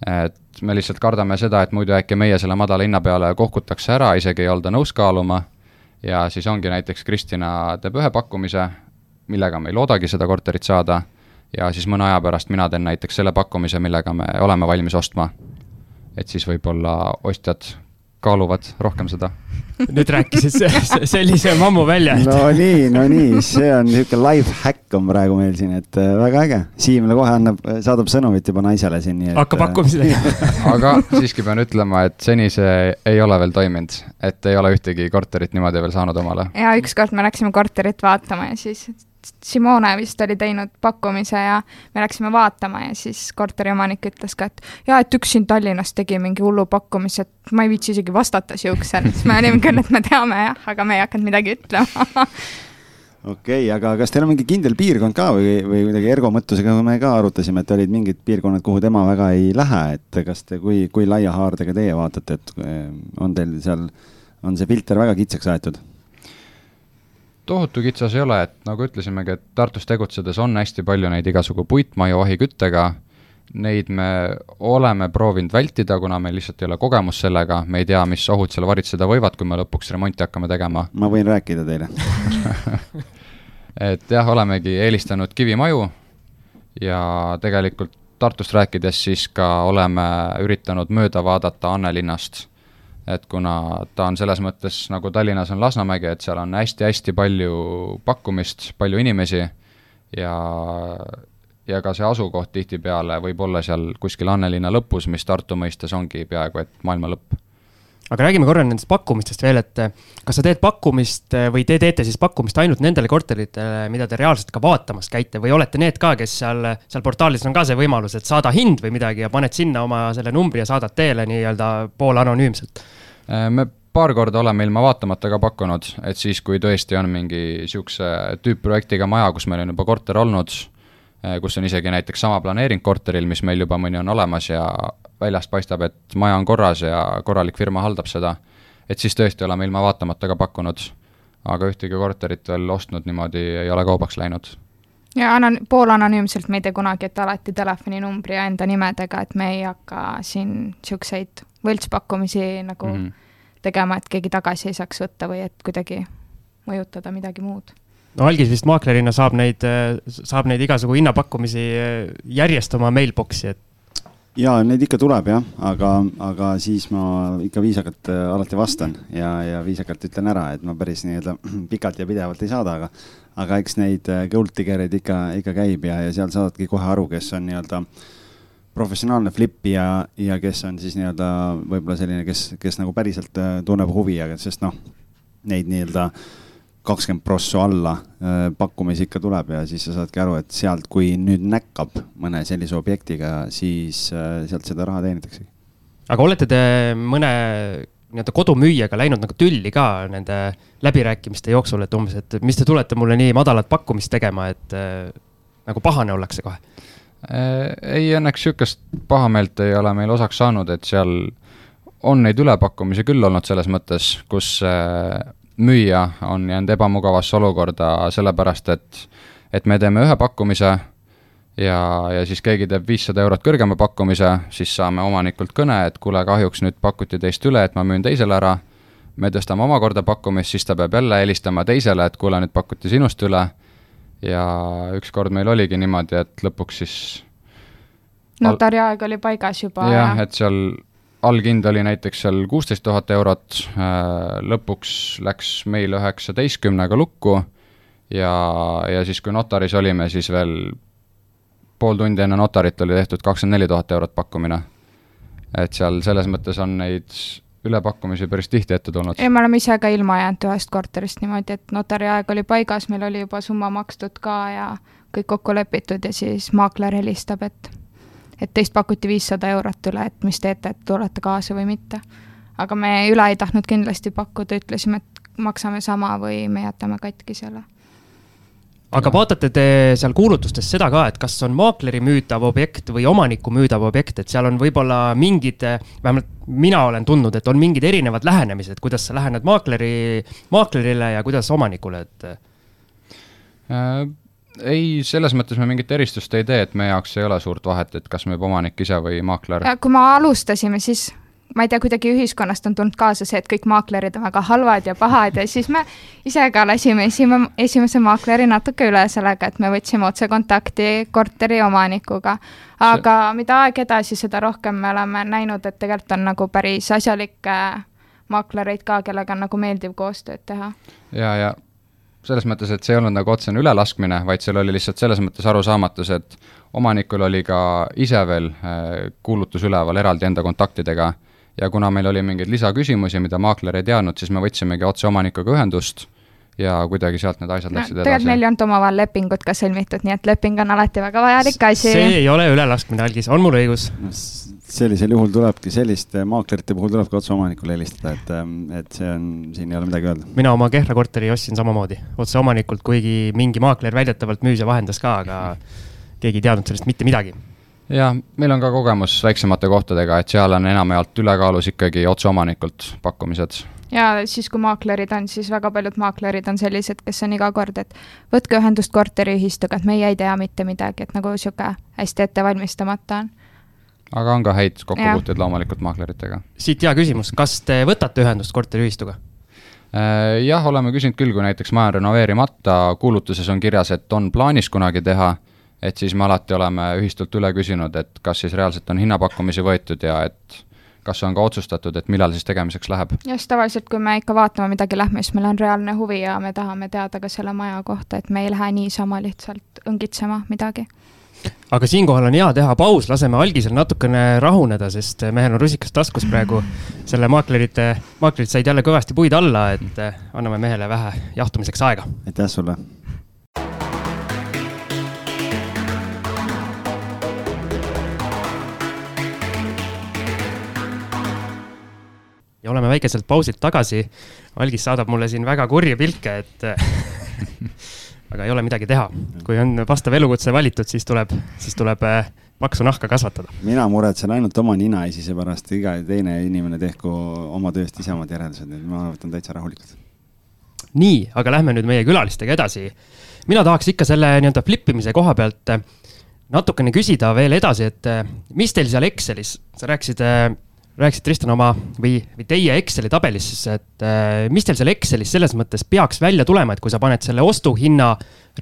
et me lihtsalt kardame seda, et muidu äkki meie selle madala hinna peale kohkutakse ära, isegi ei olda nõus kaaluma, ja siis ongi näiteks Kristina teeb ühe pakkumise, millega me ei loodagi seda korterit saada, ja siis mõne aja pärast mina teen näiteks selle pakkumise, millega me oleme valmis ostma. Et siis võib-olla ostjad kaaluvad rohkem seda. nüüd rääkisid sellise mammu välja et.... no nii, no nii, see on niisugune life hack on praegu meil siin, et äh, väga äge. Siimle kohe annab, saadab sõnumit juba naisele siin, nii et. hakkab äh, pakkumisi tegema <laughs> aga siiski pean ütlema, et seni see ei ole veel toiminud, et ei ole ühtegi korterit niimoodi veel saanud omale. ja ükskord me läksime korterit vaatama ja siis Simone vist oli teinud pakkumise ja me läksime vaatama ja siis korteriomanik ütles ka, et jaa, et üks siin Tallinnas tegi mingi hullu pakkumise, et ma ei viitsi isegi vastata siuksele, siis me olime küll, et me teame jah, aga me ei hakanud midagi ütlema <laughs> okei okay,, aga kas teil on mingi kindel piirkond ka või, või kuidagi Ergo mõttusega me ka arutasime, et olid mingid piirkonnad, kuhu tema väga ei lähe, et kas te, kui, kui laia haardega teie vaatate, et eh, on teil seal, on see filter väga kitsaks aetud? Tohutu kitsas ei ole, et nagu ütlesimegi, et Tartus tegutsedes on hästi palju neid igasugu puitmaju ahiküttega, neid me oleme proovinud vältida, kuna meil lihtsalt ei ole kogemust sellega, me ei tea, mis ohud seal varitseda võivad, kui me lõpuks remonti hakkame tegema. <laughs> ma võin rääkida teile. Et jah, olemegi eelistanud kivimaju. Ja tegelikult Tartust rääkides siis ka oleme üritanud mööda vaadata Annelinnast et kuna ta on selles mõttes, nagu Tallinnas on Lasnamägi, et seal on hästi-hästi palju pakkumist, palju inimesi ja, ja ka see asukoht tihtipeale võib olla seal kuskil Annelinna lõpus, mis Tartu mõistes ongi peaaegu et maailma lõpp. aga räägime korra nendest pakkumistest veel, et äh, kas sa teed pakkumist äh, või te teete siis pakkumist ainult nendele korteritele, mida te reaalselt ka vaatamas käite või olete need ka, kes seal, seal portaalis on ka see võimalus, et saada hind või midagi ja paned sinna oma selle numbri ja saadad teele nii-öelda poolanonüümselt? Me paar korda oleme ilma vaatamata ka pakkunud, et siis, kui tõesti on mingi niisuguse tüüpprojektiga maja, kus meil on juba korter olnud, kus on isegi näiteks sama planeering korteril, mis meil juba mõni on olemas ja väljast paistab, et maja on korras ja korralik firma haldab seda, et siis tõesti oleme ilma vaatamata ka pakkunud. aga ühtegi korterit veel ostnud niimoodi ei ole kaubaks läinud. Ja anon-, poolanonüümselt me ei tee kunagi, et alati telefoninumbri ja enda nimedega, et me ei hakka siin niisuguseid võltspakkumisi nagu mm -hmm. tegema, et keegi tagasi ei saaks võtta või et kuidagi mõjutada midagi muud no algis vist maaklerina saab neid, saab neid igasugu hinnapakkumisi järjest oma mailbox'i, et ja neid ikka tuleb jah, aga, aga siis ma ikka viisakalt äh, alati vastan ja, ja viisakalt ütlen ära, et ma päris nii-öelda <clears throat> pikalt ja pidevalt ei saada, aga, aga eks neid äh, gold digger'eid ikka, ikka käib ja, ja seal saadadki kohe aru, kes on nii-öelda professionaalne flipija ja kes on siis nii-öelda võib-olla selline, kes, kes nagu päriselt äh, tunneb huvi, aga sest noh, neid nii-öelda äh, kakskümmend prosso alla äh, pakkumisi ikka tuleb ja siis sa saadki aru, et sealt, kui nüüd näkkab mõne sellise objektiga, siis äh, sealt seda raha teenitaksegi. aga olete te mõne nii-öelda kodumüüjaga läinud nagu tülli ka nende läbirääkimiste jooksul, et umbes, et mis te tulete mulle nii madalat pakkumist tegema, et äh, nagu pahane ollakse kohe? ei, õnneks sihukest pahameelt ei ole meil osaks saanud, et seal on neid ülepakkumisi küll olnud selles mõttes, kus müüja on jäänud ebamugavasse olukorda sellepärast, et, et me teeme ühe pakkumise ja, ja siis keegi teeb viissada eurot kõrgema pakkumise, siis saame omanikult kõne, et kuule, kahjuks nüüd pakuti teist üle, et ma müün teisele ära. me tõstame omakorda pakkumist, siis ta peab jälle helistama teisele, et kuule, nüüd pakuti sinust üle. ja ükskord meil oligi niimoodi, et lõpuks siis. notari aeg oli paigas juba. jah ja., et seal allhind oli näiteks seal kuusteist tuhat eurot, äh, lõpuks läks meil üheksateistkümnega lukku ja, ja siis, kui notaris olime, siis veel pool tundi enne notarit oli tehtud kakskümmend neli tuhat eurot pakkumine. et seal selles mõttes on neid ülepakkumisi päris tihti ette tulnud. ei, me oleme ise ka ilma jäänud ühest korterist niimoodi, et notari aeg oli paigas, meil oli juba summa makstud ka ja kõik kokku lepitud ja siis maakler helistab, et et teist pakuti viissada eurot üle, et mis teete, et tulete kaasa või mitte. aga me üle ei tahtnud kindlasti pakkuda, ütlesime, et maksame sama või me jätame katki selle aga vaatate te seal kuulutustes seda ka, et kas on maakleri müüdav objekt või omaniku müüdav objekt, et seal on võib-olla mingid, vähemalt mina olen tundnud, et on mingid erinevad lähenemised, kuidas sa lähened maakleri, maaklerile ja kuidas omanikule, et äh, ei, selles mõttes me mingit eristust ei tee, et meie jaoks ei ole suurt vahet, et kas müüb omanik ise või maakler. kui me alustasime, siis ma ei tea, kuidagi ühiskonnast on tulnud kaasa see, et kõik maaklerid on väga halvad ja pahad ja siis me ise ka lasime esime, esimese maakleri natuke üle sellega, et me võtsime otsekontakti korteri omanikuga. aga see... mida aeg edasi, seda rohkem me oleme näinud, et tegelikult on nagu päris asjalikke maaklereid ka, kellega on nagu meeldiv koostööd teha. ja, ja selles mõttes, et see ei olnud nagu otsene ülelaskmine, vaid seal oli lihtsalt selles mõttes arusaamatus, et omanikul oli ka ise veel äh, kuulutus üleval eraldi enda kontaktidega ja kuna meil oli mingeid lisaküsimusi, mida maakler ei teadnud, siis me võtsimegi otse omanikuga ühendust ja kuidagi sealt need asjad no, läksid edasi. tegelikult meil ei olnud omavahel lepingut ka sõlmitud, nii et leping on alati väga vajalik asi. see ei ole ülelaskmine, Algis, on mul õigus? Sellisel juhul tulebki, selliste maaklerite puhul tulebki otse omanikule helistada, et, ähm, et see on, siin ei ole midagi öelda. mina oma Kehra korteri ostsin samamoodi, otse omanikult, kuigi mingi maakler väidetavalt müüs ja vahendas ka, aga keegi ei teadnud sellest mitte midagi jah, meil on ka kogemus väiksemate kohtadega, et seal on enamjaolt ülekaalus ikkagi otse omanikult pakkumised. ja siis, kui maaklerid on, siis väga paljud maaklerid on sellised, kes on iga kord, et võtke ühendust korteriühistuga, et meie ei tea mitte midagi, et nagu sihuke hästi ettevalmistamata on aga on ka häid kokkupuuteid loomulikult maakleritega. siit hea küsimus, kas te võtate ühendust korteriühistuga? Äh, jah, oleme küsinud küll, kui näiteks maja on renoveerimata, kuulutuses on kirjas, et on plaanis kunagi teha, et siis me alati oleme ühistult üle küsinud, et kas siis reaalselt on hinnapakkumisi võetud ja et kas on ka otsustatud, et millal siis tegemiseks läheb? just, tavaliselt kui me ikka vaatame midagi lähme, siis meil on reaalne huvi ja me tahame teada ka selle maja kohta, et me ei lähe niisama lihtsalt õngitsema midagi aga siinkohal on hea teha paus, laseme algisel natukene rahuneda, sest mehel on rusikas taskus praegu. selle maaklerite, maaklerid said jälle kõvasti puid alla, et anname mehele vähe jahtumiseks aega. aitäh sulle ja oleme väikeselt pausilt tagasi. algis saadab mulle siin väga kurje pilke, et <laughs> aga ei ole midagi teha. kui on vastav elukutse valitud, siis tuleb, siis tuleb äh, paksu nahka kasvatada. mina muretsen ainult oma ninaisise pärast, iga teine inimene tehku oma tööst ise omad järeldused, nii et ma võtan täitsa rahulikult. nii, aga lähme nüüd meie külalistega edasi. mina tahaks ikka selle nii-öelda flip imise koha pealt äh, natukene küsida veel edasi, et äh, mis teil seal Excelis, sa rääkisid rääkisid, Tristan, oma või, või teie Exceli tabelis siis, et äh, mis teil seal Excelis selles mõttes peaks välja tulema, et kui sa paned selle ostuhinna,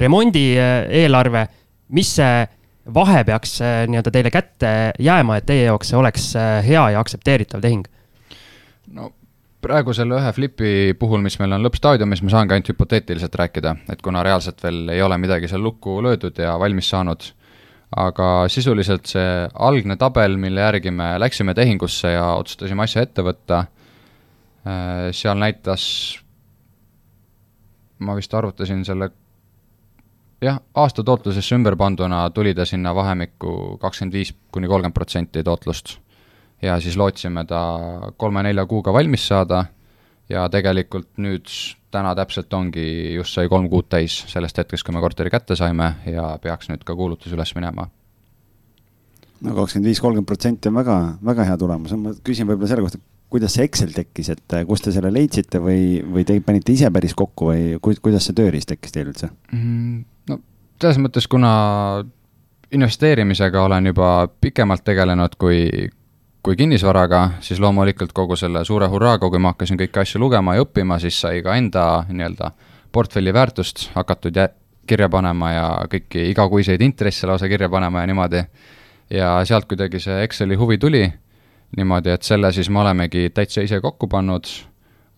remondi äh, eelarve, mis see vahe peaks äh, nii-öelda teile kätte jääma, et teie jaoks see oleks äh, hea ja aktsepteeritav tehing? no praegu selle ühe flipi puhul, mis meil on lõppstaadiumis, ma saangi ainult hüpoteetiliselt rääkida, et kuna reaalselt veel ei ole midagi seal lukku löödud ja valmis saanud aga sisuliselt see algne tabel, mille järgi me läksime tehingusse ja otsustasime asja ette võtta, äh, seal näitas, ma vist arvutasin selle, jah, aasta tootlusesse ümber panduna tuli ta sinna vahemikku kakskümmend viis kuni kolmkümmend protsenti tootlust. ja siis lootsime ta kolme-nelja kuuga valmis saada ja tegelikult nüüd täna täpselt ongi, just sai kolm kuud täis sellest hetkest, kui me korteri kätte saime ja peaks nüüd ka kuulutus üles minema. no kakskümmend viis, kolmkümmend protsenti on väga, väga hea tulemus, ma küsin võib-olla selle kohta, kuidas see Excel tekkis, et äh, kust te selle leidsite või, või te panite ise päris kokku või ku, kuidas see tööriist tekkis teil üldse mm,? no selles mõttes, kuna investeerimisega olen juba pikemalt tegelenud kui, kui kinnisvaraga, siis loomulikult kogu selle suure hurraaga, kui ma hakkasin kõiki asju lugema ja õppima, siis sai ka enda nii-öelda portfelli väärtust hakatud kirja panema ja kõiki igakuiseid intresse lausa kirja panema ja niimoodi. ja sealt kuidagi see Exceli huvi tuli, niimoodi, et selle siis me olemegi täitsa ise kokku pannud,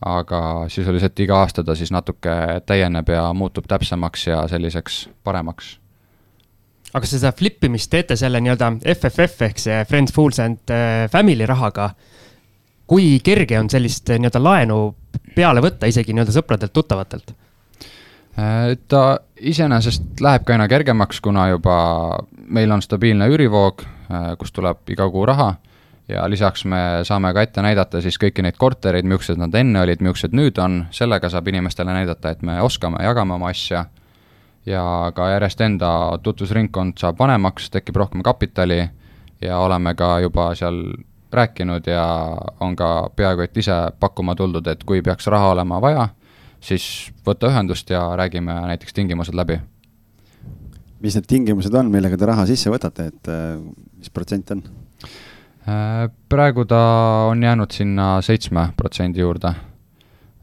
aga sisuliselt iga aasta ta siis natuke täieneb ja muutub täpsemaks ja selliseks paremaks aga seda flip imist teete selle nii-öelda FFF ehk see Friends, Fools and äh, Family rahaga? kui kerge on sellist äh, nii-öelda laenu peale võtta isegi nii-öelda sõpradelt-tuttavatelt? Äh, ta iseenesest läheb ka aina kergemaks, kuna juba meil on stabiilne üürivoog, kust tuleb iga kuu raha ja lisaks me saame ka ette näidata siis kõiki neid kortereid, millised nad enne olid, millised nüüd on, sellega saab inimestele näidata, et me oskame, jagame oma asja ja ka järjest enda tutvusringkond saab vanemaks, tekib rohkem kapitali ja oleme ka juba seal rääkinud ja on ka peaaegu et ise pakkuma tuldud, et kui peaks raha olema vaja, siis võta ühendust ja räägime näiteks tingimused läbi. mis need tingimused on, millega te raha sisse võtate, et äh, mis protsent on? Äh, praegu ta on jäänud sinna seitsme protsendi juurde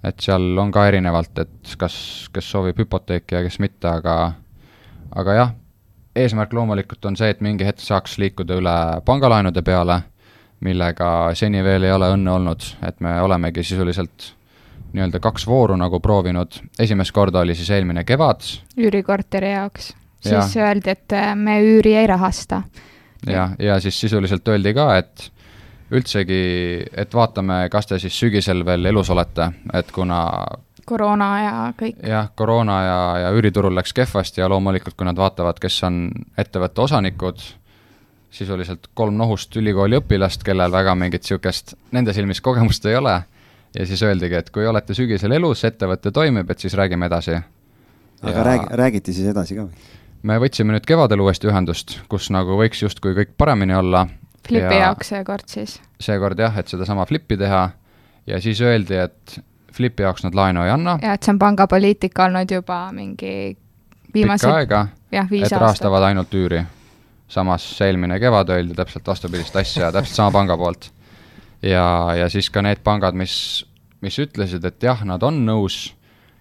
et seal on ka erinevalt, et kas, kes soovib hüpoteeki ja kes mitte, aga aga jah, eesmärk loomulikult on see, et mingi hetk saaks liikuda üle pangalaenude peale, millega seni veel ei ole õnne olnud, et me olemegi sisuliselt nii-öelda kaks vooru nagu proovinud, esimest korda oli siis eelmine kevad. üürikorteri jaoks, siis ja. öeldi, et me üüri ei rahasta. jah, ja siis sisuliselt öeldi ka, et üldsegi, et vaatame, kas te siis sügisel veel elus olete, et kuna koroona ja kõik. jah, koroona ja, ja üüriturul läks kehvasti ja loomulikult, kui nad vaatavad, kes on ettevõtte osanikud, sisuliselt kolm nohust ülikooli õpilast, kellel väga mingit niisugust nende silmis kogemust ei ole, ja siis öeldigi, et kui olete sügisel elus, ettevõte toimib, et siis räägime edasi. aga ja... räägi, räägiti siis edasi ka või? me võtsime nüüd kevadel uuesti ühendust, kus nagu võiks justkui kõik paremini olla Flipi ja jaoks seekord siis? seekord jah, et sedasama Flippi teha ja siis öeldi, et Flipi jaoks nad laenu ei anna. ja et see on panga poliitika olnud juba mingi viimased pikka aega, et aastat. rahastavad ainult üüri. samas eelmine kevad öeldi täpselt vastupidist asja täpselt sama panga poolt. ja, ja siis ka need pangad, mis, mis ütlesid, et jah, nad on nõus,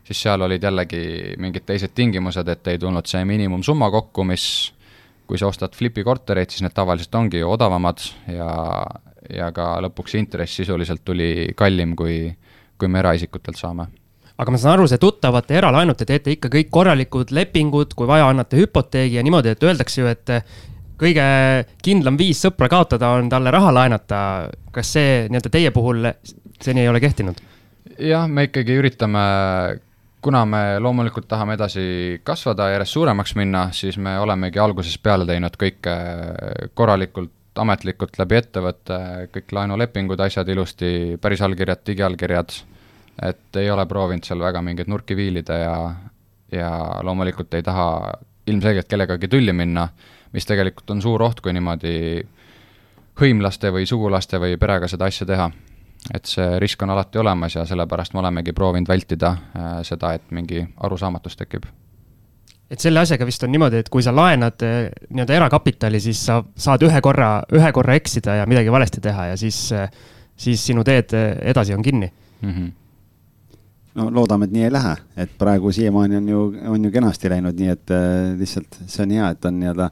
siis seal olid jällegi mingid teised tingimused, et ei tulnud see miinimumsumma kokku, mis kui sa ostad flipi kortereid, siis need tavaliselt ongi ju odavamad ja, ja ka lõpuks intress sisuliselt tuli kallim, kui, kui me eraisikutelt saame. aga ma saan aru, see tuttavate eralaenud, te teete ikka kõik korralikud lepingud, kui vaja, annate hüpoteegi ja niimoodi, et öeldakse ju, et kõige kindlam viis sõpra kaotada on talle raha laenata. kas see nii-öelda teie puhul seni ei ole kehtinud? jah, me ikkagi üritame, kuna me loomulikult tahame edasi kasvada, järjest suuremaks minna, siis me olemegi algusest peale teinud kõike korralikult, ametlikult läbi ettevõtte, kõik laenulepingud, asjad ilusti, päris allkirjad, digiallkirjad et ei ole proovinud seal väga mingeid nurki viilida ja, ja loomulikult ei taha ilmselgelt kellegagi tülli minna, mis tegelikult on suur oht, kui niimoodi hõimlaste või sugulaste või perega seda asja teha. Et see risk on alati olemas ja sellepärast me olemegi proovinud vältida äh, seda, et mingi arusaamatus tekib et selle asjaga vist on niimoodi, et kui sa laenad äh, nii-öelda erakapitali, siis sa saad ühe korra, ühe korra eksida ja midagi valesti teha ja siis, äh, siis sinu teed edasi on kinni mm. -hmm no loodame, et nii ei lähe, et praegu siiamaani on ju, on ju kenasti läinud, nii et äh, lihtsalt see on hea, et on nii-öelda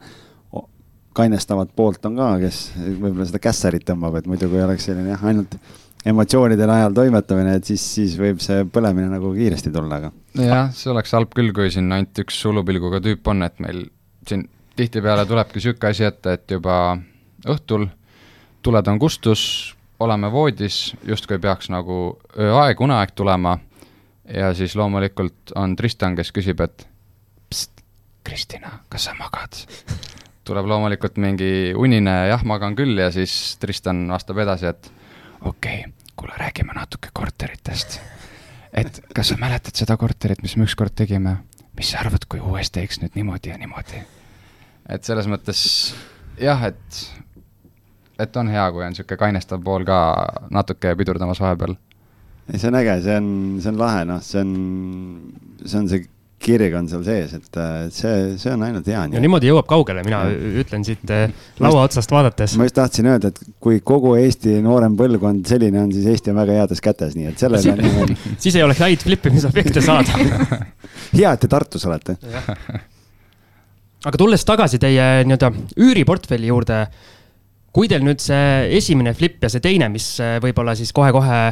kainestavat poolt on ka, kes võib-olla seda kässarit tõmbab, et muidu kui oleks selline jah, ainult emotsioonide najal toimetamine, et siis, siis võib see põlemine nagu kiiresti tulla, aga. jah, see oleks halb küll, kui siin ainult üks hullupilguga tüüp on, et meil siin tihtipeale tulebki sihuke asi ette, et juba õhtul tuled on kustus, oleme voodis, justkui peaks nagu ööaeg, uneaeg tulema ja siis loomulikult on Tristan, kes küsib, et pst, Kristina, kas sa magad? tuleb loomulikult mingi unine jah, magan küll ja siis Tristan vastab edasi, et okei okay,, kuule, räägime natuke korteritest. et kas sa mäletad seda korterit, mis me ükskord tegime? mis sa arvad, kui uues teeks nüüd niimoodi ja niimoodi? et selles mõttes jah, et, et on hea, kui on niisugune kainestav pool ka natuke pidurdamas vahepeal ei, see on äge, see on, see on lahe, noh, see on, see on see kirg on seal sees, et see, see on ainult hea. ja niimoodi jõuab kaugele, mina ja. ütlen siit eh, laua otsast vaadates. ma just tahtsin öelda, et kui kogu Eesti noorem põlvkond selline on, siis Eesti on väga heades kätes, nii et sellele on niimoodi. <laughs> siis ei oleks häid flippimisobjekte saada <laughs> hea, et te Tartus olete. aga tulles tagasi teie nii-öelda üüriportfelli juurde, kui teil nüüd see esimene flip ja see teine, mis eh, võib-olla siis kohe-kohe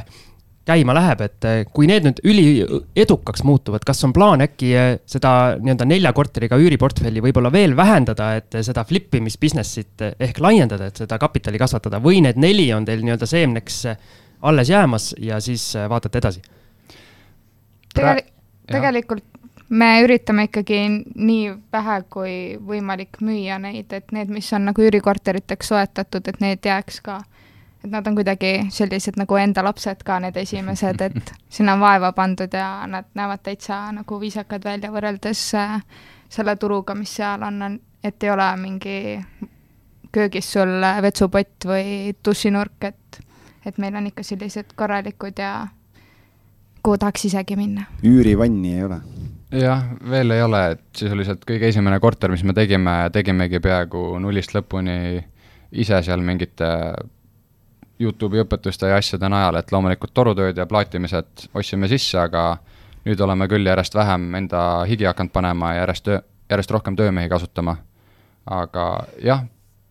käima läheb, et eh, kui need nüüd üliedukaks muutuvad, kas on plaan äkki eh, seda nii-öelda nelja korteriga üüriportfelli võib-olla veel vähendada, et seda flip imis business'it eh, ehk laiendada, et seda kapitali kasvatada või need neli on teil nii-öelda seemneks alles jäämas ja siis vaatate edasi Tegel? tegelikult me üritame ikkagi nii vähe kui võimalik müüa neid, et need, mis on nagu üürikorteriteks soetatud, et need jääks ka nad on kuidagi sellised nagu enda lapsed ka, need esimesed, et <laughs> sinna on vaeva pandud ja nad näevad täitsa nagu viisakad välja võrreldes äh, selle turuga, mis seal on, on, et ei ole mingi köögis sul vetsupott või dušinurk, et, et meil on ikka sellised korralikud ja kuhu tahaks isegi minna. üürivanni ei ole? jah, veel ei ole, et sisuliselt kõige esimene korter, mis me tegime, tegimegi peaaegu nullist lõpuni ise seal mingite Youtube'i õpetuste ja asjade najal, et loomulikult torutööd ja plaatimised ostsime sisse, aga nüüd oleme küll järjest vähem enda higi hakanud panema ja järjest järjest rohkem töömehi kasutama. aga jah,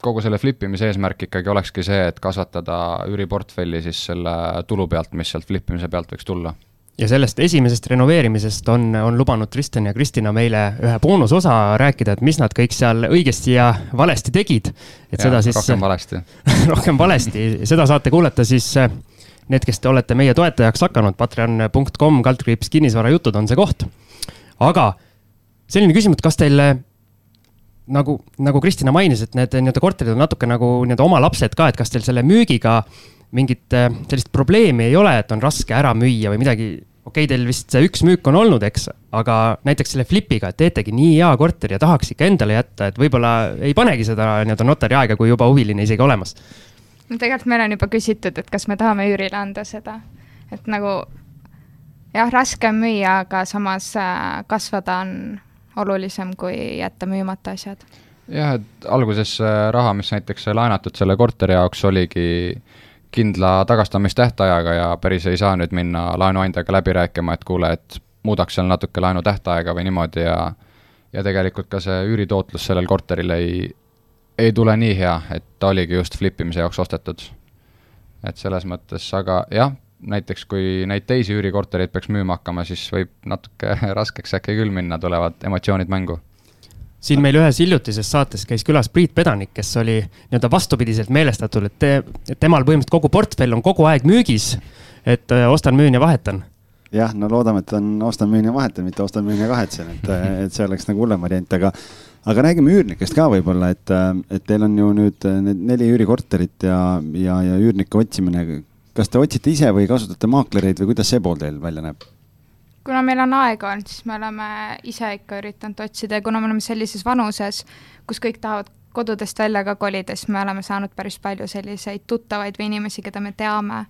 kogu selle flip imise eesmärk ikkagi olekski see, et kasvatada üüriportfelli siis selle tulu pealt, mis sealt flip imise pealt võiks tulla ja sellest esimesest renoveerimisest on, on lubanud Kristjan ja Kristina meile ühe boonusosa rääkida, et mis nad kõik seal õigesti ja valesti tegid. et ja, seda siis. rohkem valesti <laughs> rohkem valesti, seda saate kuulata siis need, kes te olete meie toetajaks hakanud, patreon.com, kaldkriips, kinnisvarajutud on see koht. aga selline küsimus, kas teil nagu, nagu Kristina mainis, et need nii-öelda korterid on natuke nagu nii-öelda oma lapsed ka, et kas teil selle müügiga mingit äh, sellist probleemi ei ole, et on raske ära müüa või midagi. okei okay,, teil vist see üks müük on olnud, eks, aga näiteks selle flipiga, et teetegi nii hea korteri ja tahaks ikka endale jätta, et võib-olla ei panegi seda nii-öelda notari aega, kui juba huviline isegi olemas. no tegelikult meil on juba küsitud, et kas me tahame üürile anda seda, et nagu jah, raske on müüa, aga samas äh, kasvada on olulisem kui jätta müümata asjad jah, et alguses raha, mis näiteks laenatud selle korteri jaoks, oligi kindla tagastamistähtajaga ja päris ei saa nüüd minna laenuandjaga läbi rääkima, et kuule, et muudaks seal natuke laenu tähtaega või niimoodi ja ja tegelikult ka see üüritootlus sellel korteril ei, ei tule nii hea, et ta oligi just flip imise jaoks ostetud. et selles mõttes, aga jah, näiteks kui neid teisi üürikortereid peaks müüma hakkama, siis võib natuke <laughs> raskeks äkki küll minna, tulevad emotsioonid mängu siin meil ühes hiljutises saates käis külas Priit Pedanik, kes oli nii-öelda vastupidiselt meelestatud, et te, temal põhimõtteliselt kogu portfell on kogu aeg müügis. et äh, ostan, müün ja vahetan. jah, no loodame, et on ostan, müün ja vahetan, mitte ostan, müün ja kahetsen, et, et see oleks nagu hullem variant, aga aga räägime üürnikest ka võib-olla, et, et teil on ju nüüd need neli üürikorterit ja, ja, ja üürnike otsimine. kas te otsite ise või kasutate maaklereid või kuidas see pool teil välja näeb? Kuna meil on aega olnud, siis me oleme ise ikka üritanud otsida ja kuna me oleme sellises vanuses, kus kõik tahavad kodudest välja ka kolida, siis me oleme saanud päris palju selliseid tuttavaid või inimesi, keda me teame,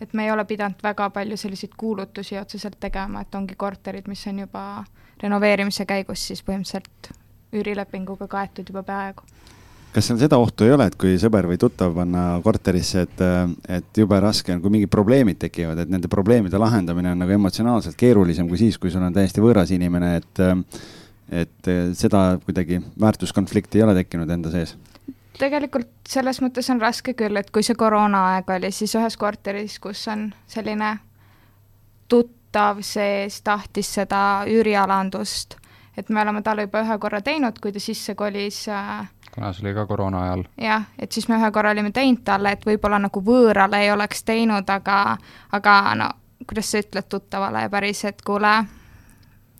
et me ei ole pidanud väga palju selliseid kuulutusi otseselt tegema, et ongi korterid, mis on juba renoveerimise käigus siis põhimõtteliselt üürilepinguga kaetud juba peaaegu kas seal seda ohtu ei ole, et kui sõber või tuttav panna korterisse, et, et jube raske on, kui mingid probleemid tekivad, et nende probleemide lahendamine on nagu emotsionaalselt keerulisem kui siis, kui sul on täiesti võõras inimene, et, et seda kuidagi väärtuskonflikti ei ole tekkinud enda sees? tegelikult selles mõttes on raske küll, et kui see koroonaaeg oli, siis ühes korteris, kus on selline tuttav sees, tahtis seda üürialandust, et me oleme talle juba ühe korra teinud, kui ta sisse kolis äh, kuna see oli ka koroona ajal. jah, et siis me ühe korra olime teinud talle, et võib-olla nagu võõrale ei oleks teinud, aga, aga no kuidas sa ütled tuttavale päris, et kuule,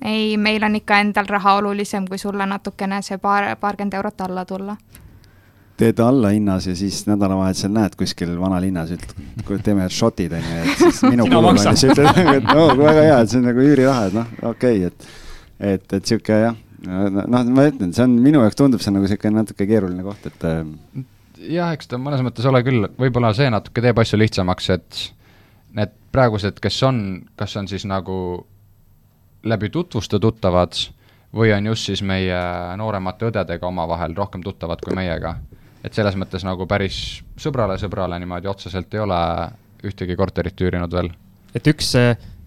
ei, meil on ikka endal raha olulisem, kui sulle natukene see paar, paarkümmend eurot alla tulla teed alla hinnas ja siis nädalavahetusel näed kuskil vanalinnas, ütled, teeme shot'id onju, et siis <laughs> minu kulul on ja siis ütled, et no väga hea, et see on nagu üüriraha, et noh, okei okay,, et, et, et sihuke jah noh, ma ütlen, see on minu jaoks tundub see nagu niisugune natuke keeruline koht, et. Äh, jah, eks ta mõnes mõttes ole küll, võib-olla see natuke teeb asju lihtsamaks, et need praegused, kes on, kas on siis nagu läbi tutvuste tuttavad või on just siis meie nooremate õdedega omavahel rohkem tuttavad kui meiega. et selles mõttes nagu päris sõbrale sõbrale niimoodi otseselt ei ole ühtegi korterit üürinud veel. et üks,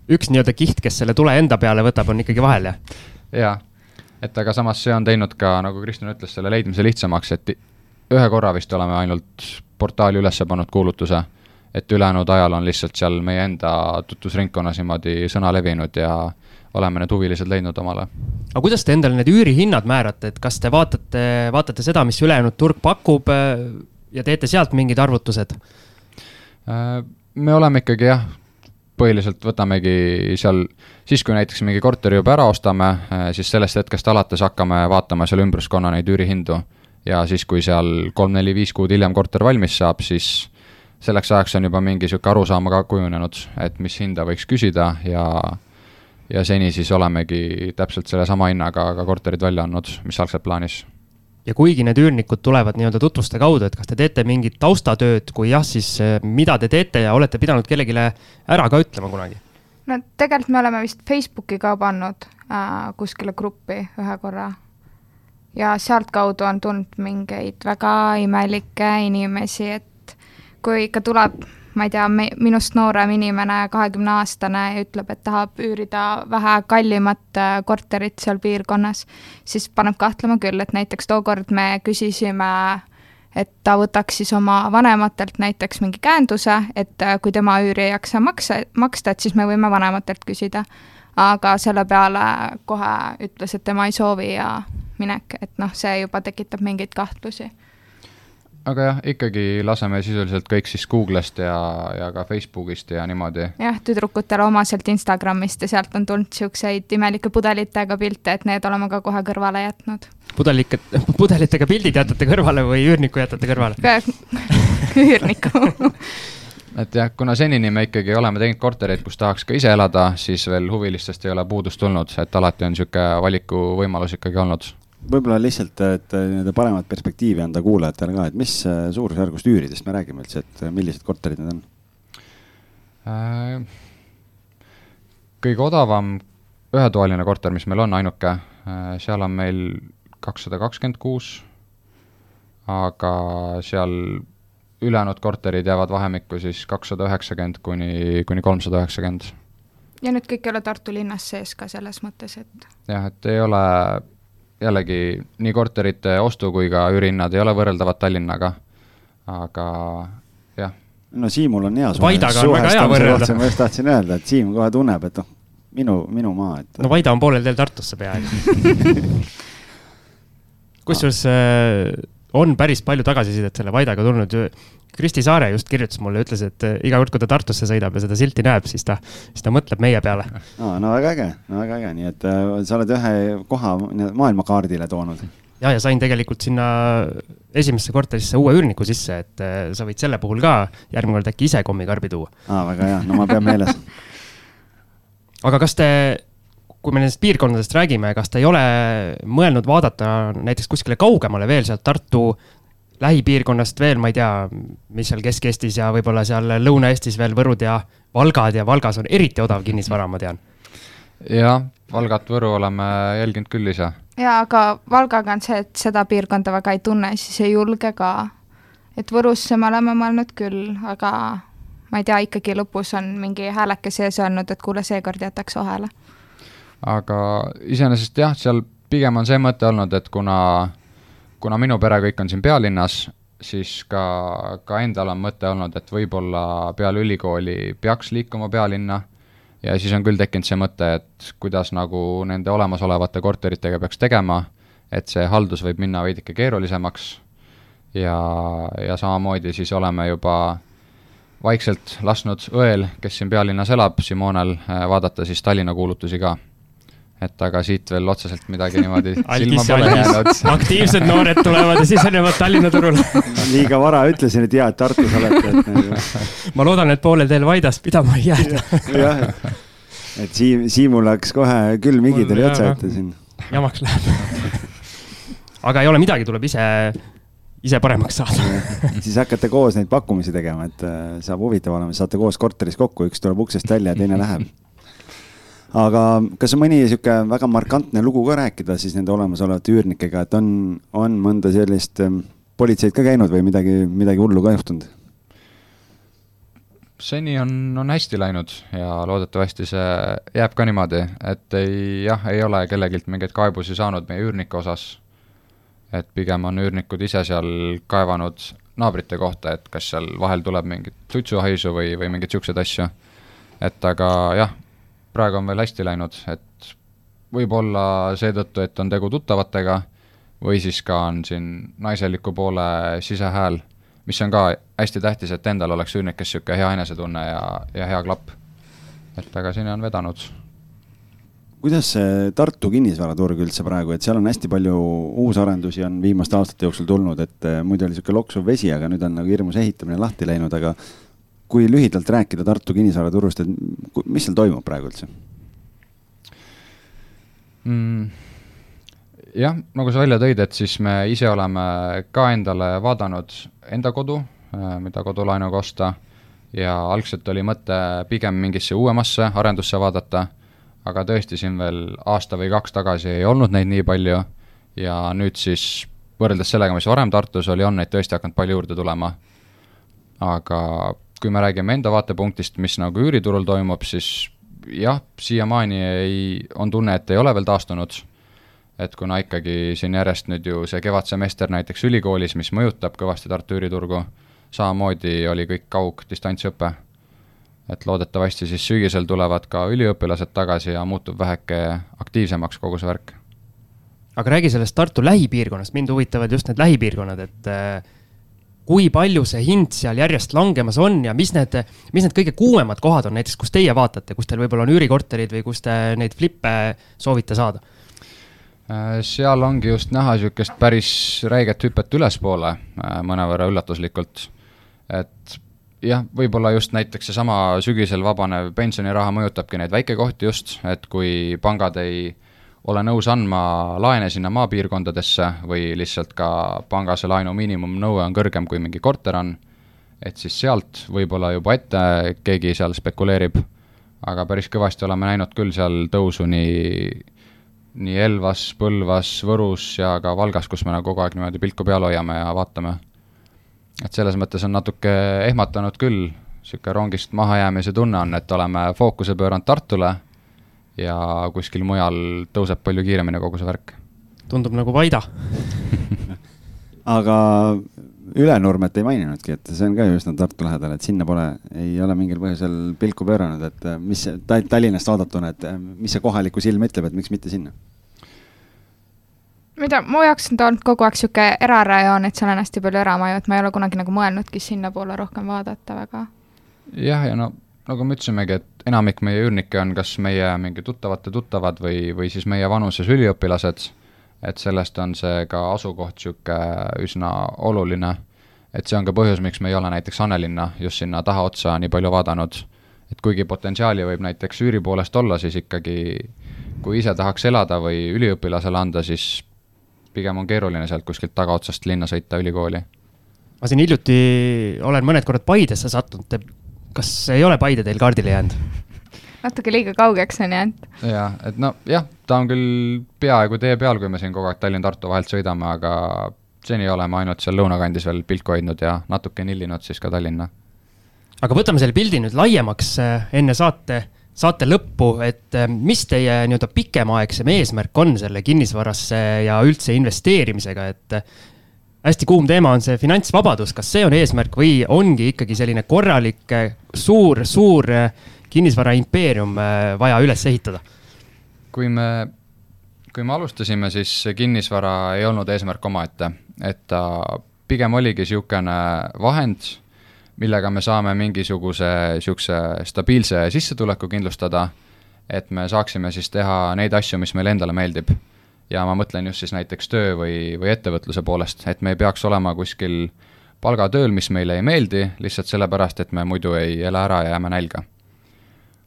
üks nii-öelda kiht, kes selle tule enda peale võtab, on ikkagi vahel, jah? jaa et aga samas see on teinud ka, nagu Kristjan ütles, selle leidmise lihtsamaks, et ühe korra vist oleme ainult portaali üles pannud kuulutuse, et ülejäänud ajal on lihtsalt seal meie enda tutvusringkonnas niimoodi sõna levinud ja oleme need huvilised leidnud omale. aga kuidas te endale need üürihinnad määrate, et kas te vaatate, vaatate seda, mis ülejäänud turg pakub ja teete sealt mingid arvutused? Äh, me oleme ikkagi jah, põhiliselt võtamegi seal, siis kui näiteks mingi korteri juba ära ostame, eh, siis sellest hetkest alates hakkame vaatama seal ümbruskonna neid üürihindu. ja siis, kui seal kolm-neli-viis kuud hiljem korter valmis saab, siis selleks ajaks on juba mingi niisugune arusaam ka kujunenud, et mis hinda võiks küsida ja ja seni siis olemegi täpselt sellesama hinnaga ka korterid välja andnud, mis algselt plaanis ja kuigi need üürnikud tulevad nii-öelda tutvuste kaudu, et kas te teete mingit taustatööd, kui jah, siis eh, mida te teete ja olete pidanud kellelegi ära ka ütlema kunagi? no tegelikult me oleme vist Facebooki ka pannud äh, kuskile gruppi ühe korra. ja sealtkaudu on tulnud mingeid väga imelikke inimesi, et kui ikka tuleb ma ei tea, minust noorem inimene, kahekümne aastane ütleb, et tahab üürida vähe kallimat äh, korterit seal piirkonnas, siis paneb kahtlema küll, et näiteks tookord me küsisime et ta võtaks siis oma vanematelt näiteks mingi käenduse, et äh, kui tema üüri ei jaksa maksa, maksta, et siis me võime vanematelt küsida. aga selle peale kohe ütles, et tema ei soovi ja minek, et noh, see juba tekitab mingeid kahtlusi aga jah, ikkagi laseme sisuliselt kõik siis Google'ist ja, ja ka Facebookist ja niimoodi. jah, tüdrukutele omaselt Instagramist ja sealt on tulnud niisuguseid imelike pudelitega pilte, et need oleme ka kohe kõrvale jätnud. pudelike, <laughs> pudelitega pildid jätate kõrvale või üürniku jätate kõrvale <laughs> üürniku <laughs> et jah, kuna senini me ikkagi oleme teinud kortereid, kus tahaks ka ise elada, siis veel huvilistest ei ole puudust tulnud, et alati on niisugune valikuvõimalus ikkagi olnud võib-olla lihtsalt, et nii-öelda paremat perspektiivi anda kuulajatele ka, et mis äh, suurusjärgust üüridest me räägime üldse, et äh, millised korterid need on? Äh, kõige odavam ühetoaline korter, mis meil on, ainuke, seal on meil kakssada kakskümmend kuus, aga seal ülejäänud korterid jäävad vahemikku siis kakssada üheksakümmend kuni, kuni kolmsada üheksakümmend. ja need kõik ei ole Tartu linnas sees ka selles mõttes, et? jah, et ei ole jällegi nii korterite ostu kui ka üürihinnad ei ole võrreldavad Tallinnaga, aga jah. no Siimul on hea suhe. Vaidaga on väga hea võrrelda. ma just tahtsin öelda, et Siim kohe tunneb, et noh, minu, minu maa, et. no Vaida on poolel teel Tartusse peaaegu <laughs> kusjuures äh, on päris palju tagasisidet selle Vaidaga tulnud. Kristi Saare just kirjutas mulle, ütles, et äh, iga kord, kui ta Tartusse sõidab ja seda silti näeb, siis ta, siis ta mõtleb meie peale. no, no väga äge, no väga äge, nii et äh, sa oled ühe koha maailmakaardile toonud ja, ja sain tegelikult sinna esimesse korterisse uue üürniku sisse, et äh, sa võid selle puhul ka järgmine kord äkki ise kommikarbi tuua. aa, väga hea, no ma pean meeles <laughs> aga kas te, kui me nendest piirkondadest räägime, kas te ei ole mõelnud vaadata näiteks kuskile kaugemale veel sealt Tartu lähipiirkonnast veel, ma ei tea, mis seal Kesk-Eestis ja võib-olla seal Lõuna-Eestis veel Võrud ja Valgad ja Valgas on eriti odav kinnisvara, ma tean. jah, Valgat, Võru oleme jälginud küll ise jaa, aga Valgaga on see, et seda piirkonda väga ei tunne, siis ei julge ka. et Võrusse me oleme mõelnud küll, aga ma ei tea, ikkagi lõpus on mingi hääleke sees öelnud, et kuule, seekord jätaks vahele. aga iseenesest jah, seal pigem on see mõte olnud, et kuna, kuna minu pere kõik on siin pealinnas, siis ka, ka endal on mõte olnud, et võib-olla peale ülikooli peaks liikuma pealinna. Ja siis on küll tekkinud see mõte, et kuidas nagu nende olemasolevate korteritega peaks tegema, et see haldus võib minna veidike keerulisemaks. Ja, ja samamoodi siis oleme juba vaikselt lasknud õel, kes siin pealinnas elab, Simonel, vaadata siis Tallinna kuulutusi ka et aga siit veel otseselt midagi niimoodi <laughs> silma pole jäänud. <laughs> aktiivsed noored tulevad ja sisenevad Tallinna turule liiga vara ütlesin, et jaa, et Tartus olete, et nagu. ma loodan, et poolel teel Vaidast pidama ei jääda jah, et Siim, Siimul läks kohe külm higi tuli otsa ette siin. jamaks läheb. Aga ei ole midagi, tuleb ise, ise paremaks saada. Siis hakkate koos neid pakkumisi tegema, et äh, saab huvitav olema, saate koos korteris kokku, üks tuleb uksest välja ja teine läheb aga kas on mõni sihuke väga markantne lugu ka rääkida siis nende olemasolevate üürnikega, et on, on mõnda sellist politseid ka käinud või midagi, midagi hullu ka juhtunud? seni on, on hästi läinud ja loodetavasti see jääb ka niimoodi, et ei, jah, ei ole kellegilt mingeid kaebusi saanud meie üürnike osas. et pigem on üürnikud ise seal kaevanud naabrite kohta, et kas seal vahel tuleb mingit suitsuhaisu või, või mingeid niisuguseid asju. et aga jah, praegu on veel hästi läinud, et võib-olla seetõttu, et on tegu tuttavatega või siis ka on siin naiseliku poole sisehääl, mis on ka hästi tähtis, et endal oleks üürnikes niisugune hea enesetunne ja, ja hea klapp. et aga siin on vedanud. kuidas see Tartu kinnisvaraturg üldse praegu, et seal on hästi palju uusarendusi on viimaste aastate jooksul tulnud, et eh, muidu oli niisugune loksuv vesi, aga nüüd on nagu hirmus ehitamine lahti läinud, aga kui lühidalt rääkida Tartu kinnisvaraturust, et mis seal toimub praegu üldse mm.? jah, nagu sa välja tõid, et siis me ise oleme ka endale vaadanud enda kodu, äh, mida kodulaenuga osta ja algselt oli mõte pigem mingisse uuemasse arendusse vaadata, aga tõesti siin veel aasta või kaks tagasi ei olnud neid nii palju ja nüüd siis võrreldes sellega, mis varem Tartus oli, on neid tõesti hakanud palju juurde tulema. aga kui me räägime enda vaatepunktist, mis nagu üüriturul toimub, siis jah, siiamaani ei, on tunne, et ei ole veel taastunud. et kuna ikkagi siin järjest nüüd ju see kevadsemester näiteks ülikoolis, mis mõjutab kõvasti Tartu üüriturgu, samamoodi oli kõik kaug-distantsõpe. et loodetavasti siis sügisel tulevad ka üliõpilased tagasi ja muutub väheke aktiivsemaks kogu see värk. aga räägi sellest Tartu lähipiirkonnast, mind huvitavad just need lähipiirkonnad, et äh, kui palju see hind seal järjest langemas on ja mis need, mis need kõige kuumemad kohad on näiteks, kus teie vaatate, kus teil võib-olla on üürikorterid või kus te neid flippe soovite saada? Äh, seal ongi just näha niisugust päris räiget hüpet ülespoole, äh, mõnevõrra üllatuslikult. et jah, võib-olla just näiteks seesama sügisel vabanev pensioniraha mõjutabki neid väikekohti just, et kui pangad ei ole nõus andma laene sinna maapiirkondadesse või lihtsalt ka panga see laenu miinimumnõue on kõrgem, kui mingi korter on, et siis sealt võib-olla juba ette keegi seal spekuleerib, aga päris kõvasti oleme näinud küll seal tõusu nii, nii Elvas, Põlvas, Võrus ja ka Valgas, kus me nagu kogu aeg niimoodi pilku peal hoiame ja vaatame. et selles mõttes on natuke ehmatanud küll, niisugune rongist mahajäämise tunne on, et oleme fookuse pööranud Tartule ja kuskil mujal tõuseb palju kiiremini kogu see värk. tundub nagu Vaida <laughs> aga Ülenurmet ei maininudki, et see on ka ju üsna Tartu lähedal, et sinna pole, ei ole mingil põhjusel pilku pööranud, et äh, mis see Tallinnast vaadatuna, et äh, mis see kohaliku silm ütleb, et miks mitte sinna? mida, mu jaoks on ta olnud kogu aeg sihuke erarajoon, et seal on hästi palju eramaju, et ma ei ole kunagi nagu mõelnudki sinnapoole rohkem vaadata väga. jah, ja no nagu me ütlesimegi, et enamik meie üürnikke on kas meie mingi tuttavate tuttavad või, või siis meie vanuses üliõpilased, et sellest on see ka asukoht niisugune üsna oluline, et see on ka põhjus, miks me ei ole näiteks Annelinna just sinna tahaotsa nii palju vaadanud, et kuigi potentsiaali võib näiteks üüri poolest olla, siis ikkagi kui ise tahaks elada või üliõpilasele anda, siis pigem on keeruline sealt kuskilt tagaotsast linna sõita ülikooli. ma siin hiljuti olen mõned korrad Paidesse sattunud, kas ei ole Paide teil kaardile jäänud? natuke liiga kaugeks on jäänud. jah, et no jah, ta on küll peaaegu tee peal, kui me siin kogu aeg Tallinn-Tartu vahelt sõidame, aga seni oleme ainult seal lõunakandis veel pilku hoidnud ja natuke nillinud siis ka Tallinna. aga võtame selle pildi nüüd laiemaks eh, enne saate saate lõppu, et äh, mis teie nii-öelda pikemaaegsem eesmärk on selle kinnisvarasse ja üldse investeerimisega, et äh, hästi kuum teema on see finantsvabadus, kas see on eesmärk või ongi ikkagi selline korralik suur, suur äh, kinnisvaraimpeerium vaja üles ehitada? kui me, kui me alustasime, siis kinnisvara ei olnud eesmärk omaette, et ta pigem oligi niisugune vahend millega me saame mingisuguse niisuguse stabiilse sissetuleku kindlustada, et me saaksime siis teha neid asju, mis meile endale meeldib. Ja ma mõtlen just siis näiteks töö või, või ettevõtluse poolest, et me ei peaks olema kuskil palgatööl, mis meile ei meeldi, lihtsalt sellepärast, et me muidu ei ela ära ja jääme nälga.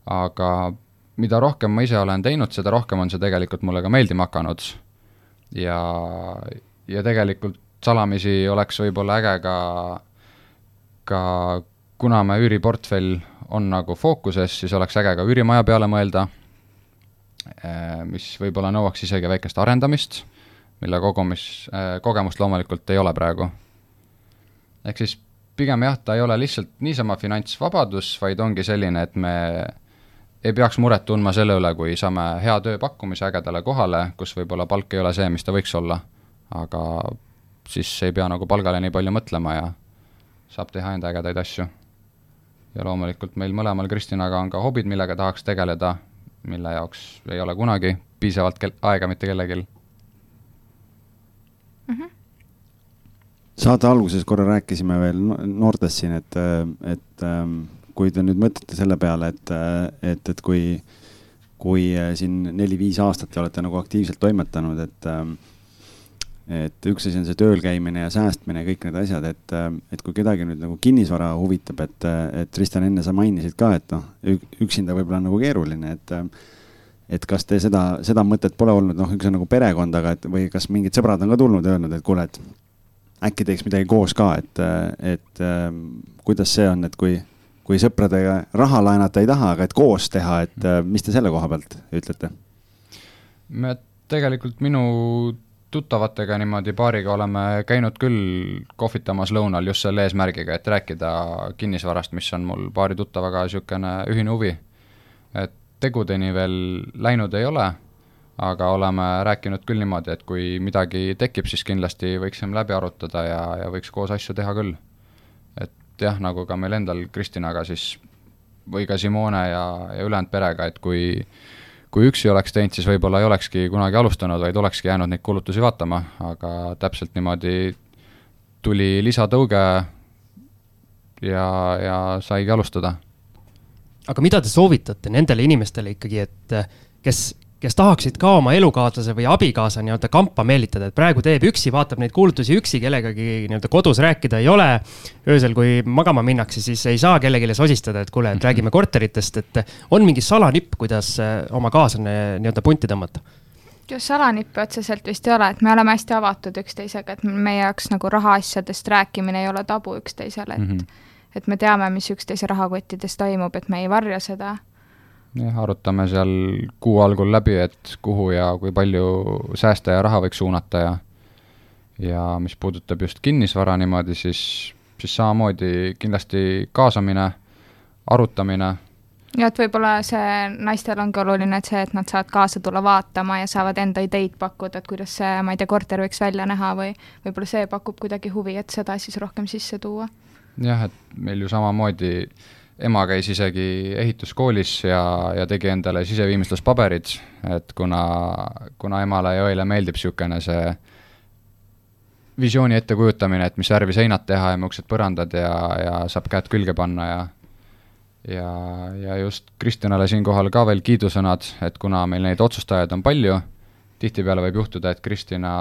aga mida rohkem ma ise olen teinud, seda rohkem on see tegelikult mulle ka meeldima hakanud. ja, ja tegelikult salamisi oleks võib-olla äge ka ka kuna me üüriportfell on nagu fookuses, siis oleks äge ka üürimaja peale mõelda, mis võib-olla nõuaks isegi väikest arendamist, mille kogumis, eh, kogemust loomulikult ei ole praegu. ehk siis pigem jah, ta ei ole lihtsalt niisama finantsvabadus, vaid ongi selline, et me ei peaks muret tundma selle üle, kui saame hea tööpakkumise ägedale kohale, kus võib-olla palk ei ole see, mis ta võiks olla. aga siis ei pea nagu palgale nii palju mõtlema ja saab teha enda ägedaid asju. ja loomulikult meil mõlemal Kristinaga on ka hobid, millega tahaks tegeleda, mille jaoks ei ole kunagi piisavalt aega mitte kellelgi mm. -hmm. saate alguses korra rääkisime veel noortest siin, et, et ähm, kui te nüüd mõtlete selle peale, et, et, et kui, kui siin neli-viis aastat te olete nagu aktiivselt toimetanud, et ähm, et üks asi on see tööl käimine ja säästmine ja kõik need asjad, et, et kui kedagi nüüd nagu kinnisvara huvitab, et, et Kristjan, enne sa mainisid ka, et noh, üksinda võib-olla nagu keeruline, et et kas te seda, seda mõtet pole olnud, noh, üks on nagu perekondaga, et või kas mingid sõbrad on ka tulnud ja öelnud, et kuule, et äkki teeks midagi koos ka, et, et kuidas see on, et kui, kui sõpradega raha laenata ei taha, aga et koos teha, et mis te selle koha pealt ütlete? me tegelikult minu tuttavatega niimoodi paariga oleme käinud küll kohvitamas lõunal just selle eesmärgiga, et rääkida kinnisvarast, mis on mul paari tuttavaga niisugune ühine huvi. et tegudeni veel läinud ei ole, aga oleme rääkinud küll niimoodi, et kui midagi tekib, siis kindlasti võiksime läbi arutada ja, ja võiks koos asju teha küll. et jah, nagu ka meil endal Kristinaga siis või ka Simone ja, ja ülejäänud perega, et kui kui üksi oleks teinud, siis võib-olla ei olekski kunagi alustanud, vaid olekski jäänud neid kulutusi vaatama, aga täpselt niimoodi tuli lisatõuge ja, ja saigi alustada. aga mida te soovitate nendele inimestele ikkagi, et kes kes tahaksid ka oma elukaaslase või abikaasa nii-öelda kampa meelitada, et praegu teeb üksi, vaatab neid kuulutusi üksi, kellegagi nii-öelda kodus rääkida ei ole. öösel, kui magama minnakse, siis ei saa kellelegi sosistada, et kuule, et räägime korteritest, et on mingi salanipp, kuidas äh, oma kaaslane nii-öelda punti tõmmata salanippi otseselt vist ei ole, et me oleme hästi avatud üksteisega, et meie jaoks nagu rahaasjadest rääkimine ei ole tabu üksteisele, et mm, -hmm. et me teame, mis üksteise rahakottides toimub, et me ei varja seda jah, arutame seal kuu algul läbi, et kuhu ja kui palju säästa ja raha võiks suunata ja ja mis puudutab just kinnisvara niimoodi, siis, siis samamoodi kindlasti kaasamine, arutamine ja et võib-olla see naistel ongi oluline, et see, et nad saavad kaasa tulla vaatama ja saavad enda ideid pakkuda, et kuidas see, ma ei tea, korter võiks välja näha või võib-olla see pakub kuidagi huvi, et seda siis rohkem sisse tuua. jah, et meil ju samamoodi ema käis isegi ehituskoolis ja, ja tegi endale siseviimistluspaberid, et kuna, kuna emale ja õele meeldib niisugune see visiooni ettekujutamine, et mis värvi seinad teha ja millised põrandad ja, ja saab käed külge panna ja ja, ja just Kristjanale siinkohal ka veel kiidusõnad, et kuna meil neid otsustajaid on palju, tihtipeale võib juhtuda, et Kristina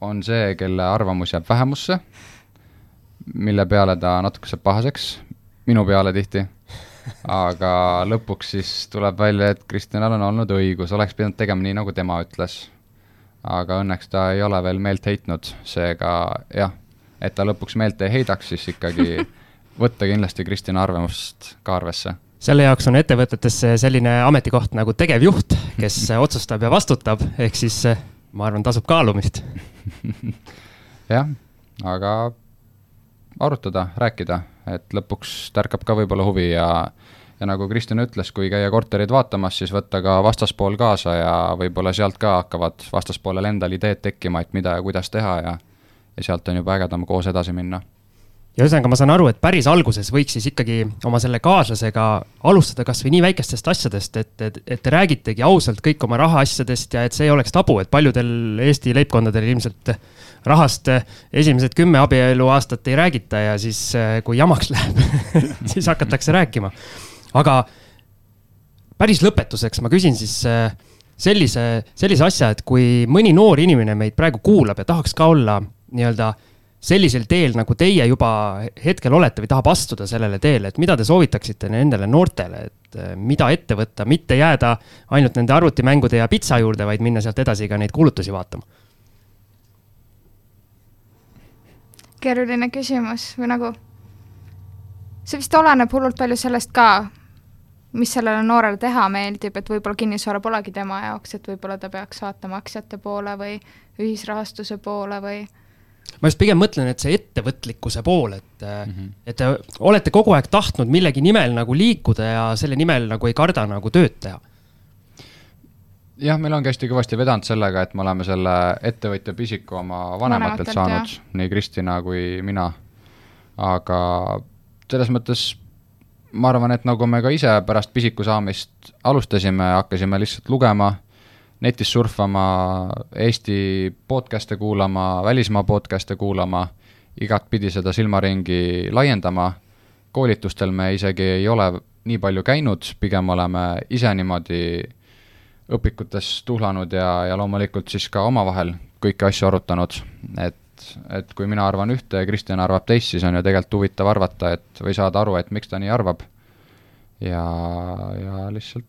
on see, kelle arvamus jääb vähemusse, mille peale ta natuke saab pahaseks, minu peale tihti, aga lõpuks siis tuleb välja, et Kristjanal on olnud õigus, oleks pidanud tegema nii, nagu tema ütles. Aga õnneks ta ei ole veel meelt heitnud, seega jah, et ta lõpuks meelt ei heidaks, siis ikkagi <laughs> võtta kindlasti Kristina arvamust ka arvesse. selle jaoks on ettevõtetes selline ametikoht nagu tegevjuht, kes <laughs> otsustab ja vastutab, ehk siis ma arvan, tasub kaalumist. <laughs> Jah, aga arutada, rääkida, et lõpuks tärkab ka võib-olla huvi ja ja nagu Kristjan ütles, kui käia korterit vaatamas, siis võtta ka vastaspool kaasa ja võib-olla sealt ka hakkavad vastaspoolel endal ideed tekkima, et mida ja kuidas teha ja ja sealt on juba ägedam koos edasi minna ja ühesõnaga, ma saan aru, et päris alguses võiks siis ikkagi oma selle kaaslasega alustada kasvõi nii väikestest asjadest, et, et, et te räägitegi ausalt kõik oma rahaasjadest ja et see ei oleks tabu, et paljudel Eesti leibkondadel ilmselt rahast esimesed kümme abieluaastat ei räägita ja siis, kui jamaks läheb <laughs> siis hakatakse rääkima. Aga päris lõpetuseks ma küsin siis äh, sellise, sellise asja, et kui mõni noor inimene meid praegu kuulab ja tahaks ka olla nii-öelda sellisel teel, nagu teie juba hetkel olete või tahab astuda sellele teele, et mida te soovitaksite nendele noortele, et äh, mida ette võtta, mitte jääda ainult nende arvutimängude ja pitsa juurde, vaid minna sealt edasi ka neid kuulutusi vaatama? keeruline küsimus või nagu, see vist oleneb hullult palju sellest ka, mis sellele noorele teha meeldib, et võib-olla kinnisvara polegi tema jaoks, et võib-olla ta peaks vaatama aktsiate poole või ühisrahastuse poole või ma just pigem mõtlen, et see ettevõtlikkuse pool, et mm, -hmm. et te olete kogu aeg tahtnud millegi nimel nagu liikuda ja selle nimel nagu ei karda nagu tööd teha. jah, meil ongi hästi kõvasti vedanud sellega, et me oleme selle ettevõtja pisiku oma vanematelt, vanematelt saanud, nii Kristina kui mina. aga selles mõttes ma arvan, et nagu me ka ise pärast pisiku saamist alustasime, hakkasime lihtsalt lugema, netis surfama, Eesti podcast'e kuulama, välismaa podcast'e kuulama, igatpidi seda silmaringi laiendama, koolitustel me isegi ei ole nii palju käinud, pigem oleme ise niimoodi õpikutes tuhlanud ja, ja loomulikult siis ka omavahel kõiki asju arutanud, et et kui mina arvan ühte ja Kristjan arvab teist, siis on ju tegelikult huvitav arvata, et või saada aru, et miks ta nii arvab. ja, ja lihtsalt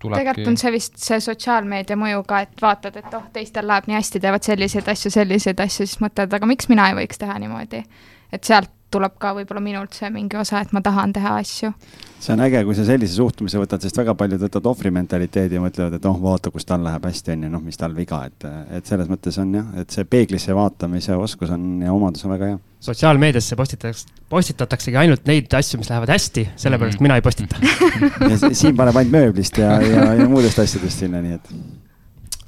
tegelikult on see vist see sotsiaalmeedia mõju ka, et vaatad, et oh, teistel läheb nii hästi, teevad selliseid asju, selliseid asju, siis mõtled, aga miks mina ei võiks teha niimoodi. et sealt tuleb ka võib-olla minult see mingi osa, et ma tahan teha asju. see on äge, kui sa sellise suhtumise võtad, sest väga paljud võtavad ohvrimentaliteedi ja mõtlevad, et noh, vaata, kus tal läheb hästi, on ju, noh, mis tal viga, et, et selles mõttes on jah, et see peeglisse vaatamise oskus on ja omadus on väga hea. sotsiaalmeediasse postitatakse, postitataksegi ainult neid asju, mis lähevad hästi, sellepärast mm -hmm. mina ei postita <laughs> Siim paneb ainult mööblist ja, ja, ja muudest asjadest sinna, nii et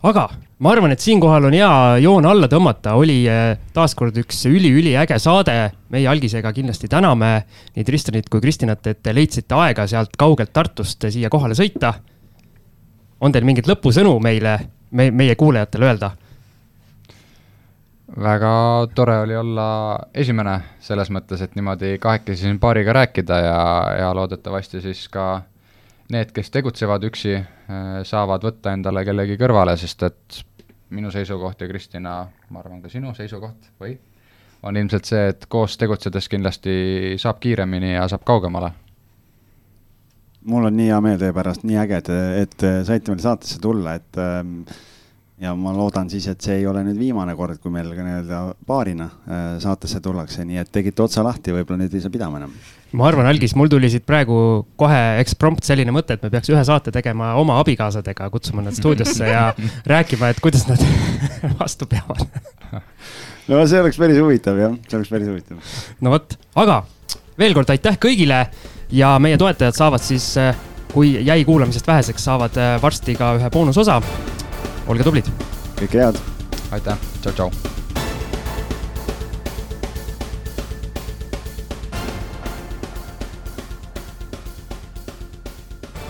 aga ma arvan, et siinkohal on hea joon alla tõmmata, oli eh, taaskord üks üliüliäge saade. meie algisega kindlasti täname nii Tristanit kui Kristinat, et te leidsite aega sealt kaugelt Tartust siia kohale sõita. on teil mingeid lõpusõnu meile, me, meie kuulajatele öelda? väga tore oli olla esimene selles mõttes, et niimoodi kahekesi siin paariga rääkida ja, ja loodetavasti siis ka need, kes tegutsevad üksi, äh, saavad võtta endale kellegi kõrvale, sest et minu seisukoht ja Kristina, ma arvan ka sinu seisukoht või, on ilmselt see, et koos tegutsedes kindlasti saab kiiremini ja saab kaugemale. mul on nii hea meel teie pärast, nii äge, et, et saite meil saatesse tulla, et ähm, ja ma loodan siis, et see ei ole nüüd viimane kord, kui meil ka nii-öelda paarina äh, saatesse tullakse, nii et tegite otsa lahti, võib-olla nüüd ei saa pidama enam. Ma arvan, Algis, mul tuli siit praegu kohe eksprompt selline mõte, et me peaks ühe saate tegema oma abikaasadega, kutsuma nad stuudiosse ja <laughs> rääkima, et kuidas nad <laughs> vastu peavad no see oleks päris huvitav jah, see oleks päris huvitav. no vot, aga veel kord aitäh kõigile ja meie toetajad saavad siis, kui jäi kuulamisest väheseks, saavad varsti ka ühe boonusosa. olge tublid. kõike head. aitäh, tšau-tšau.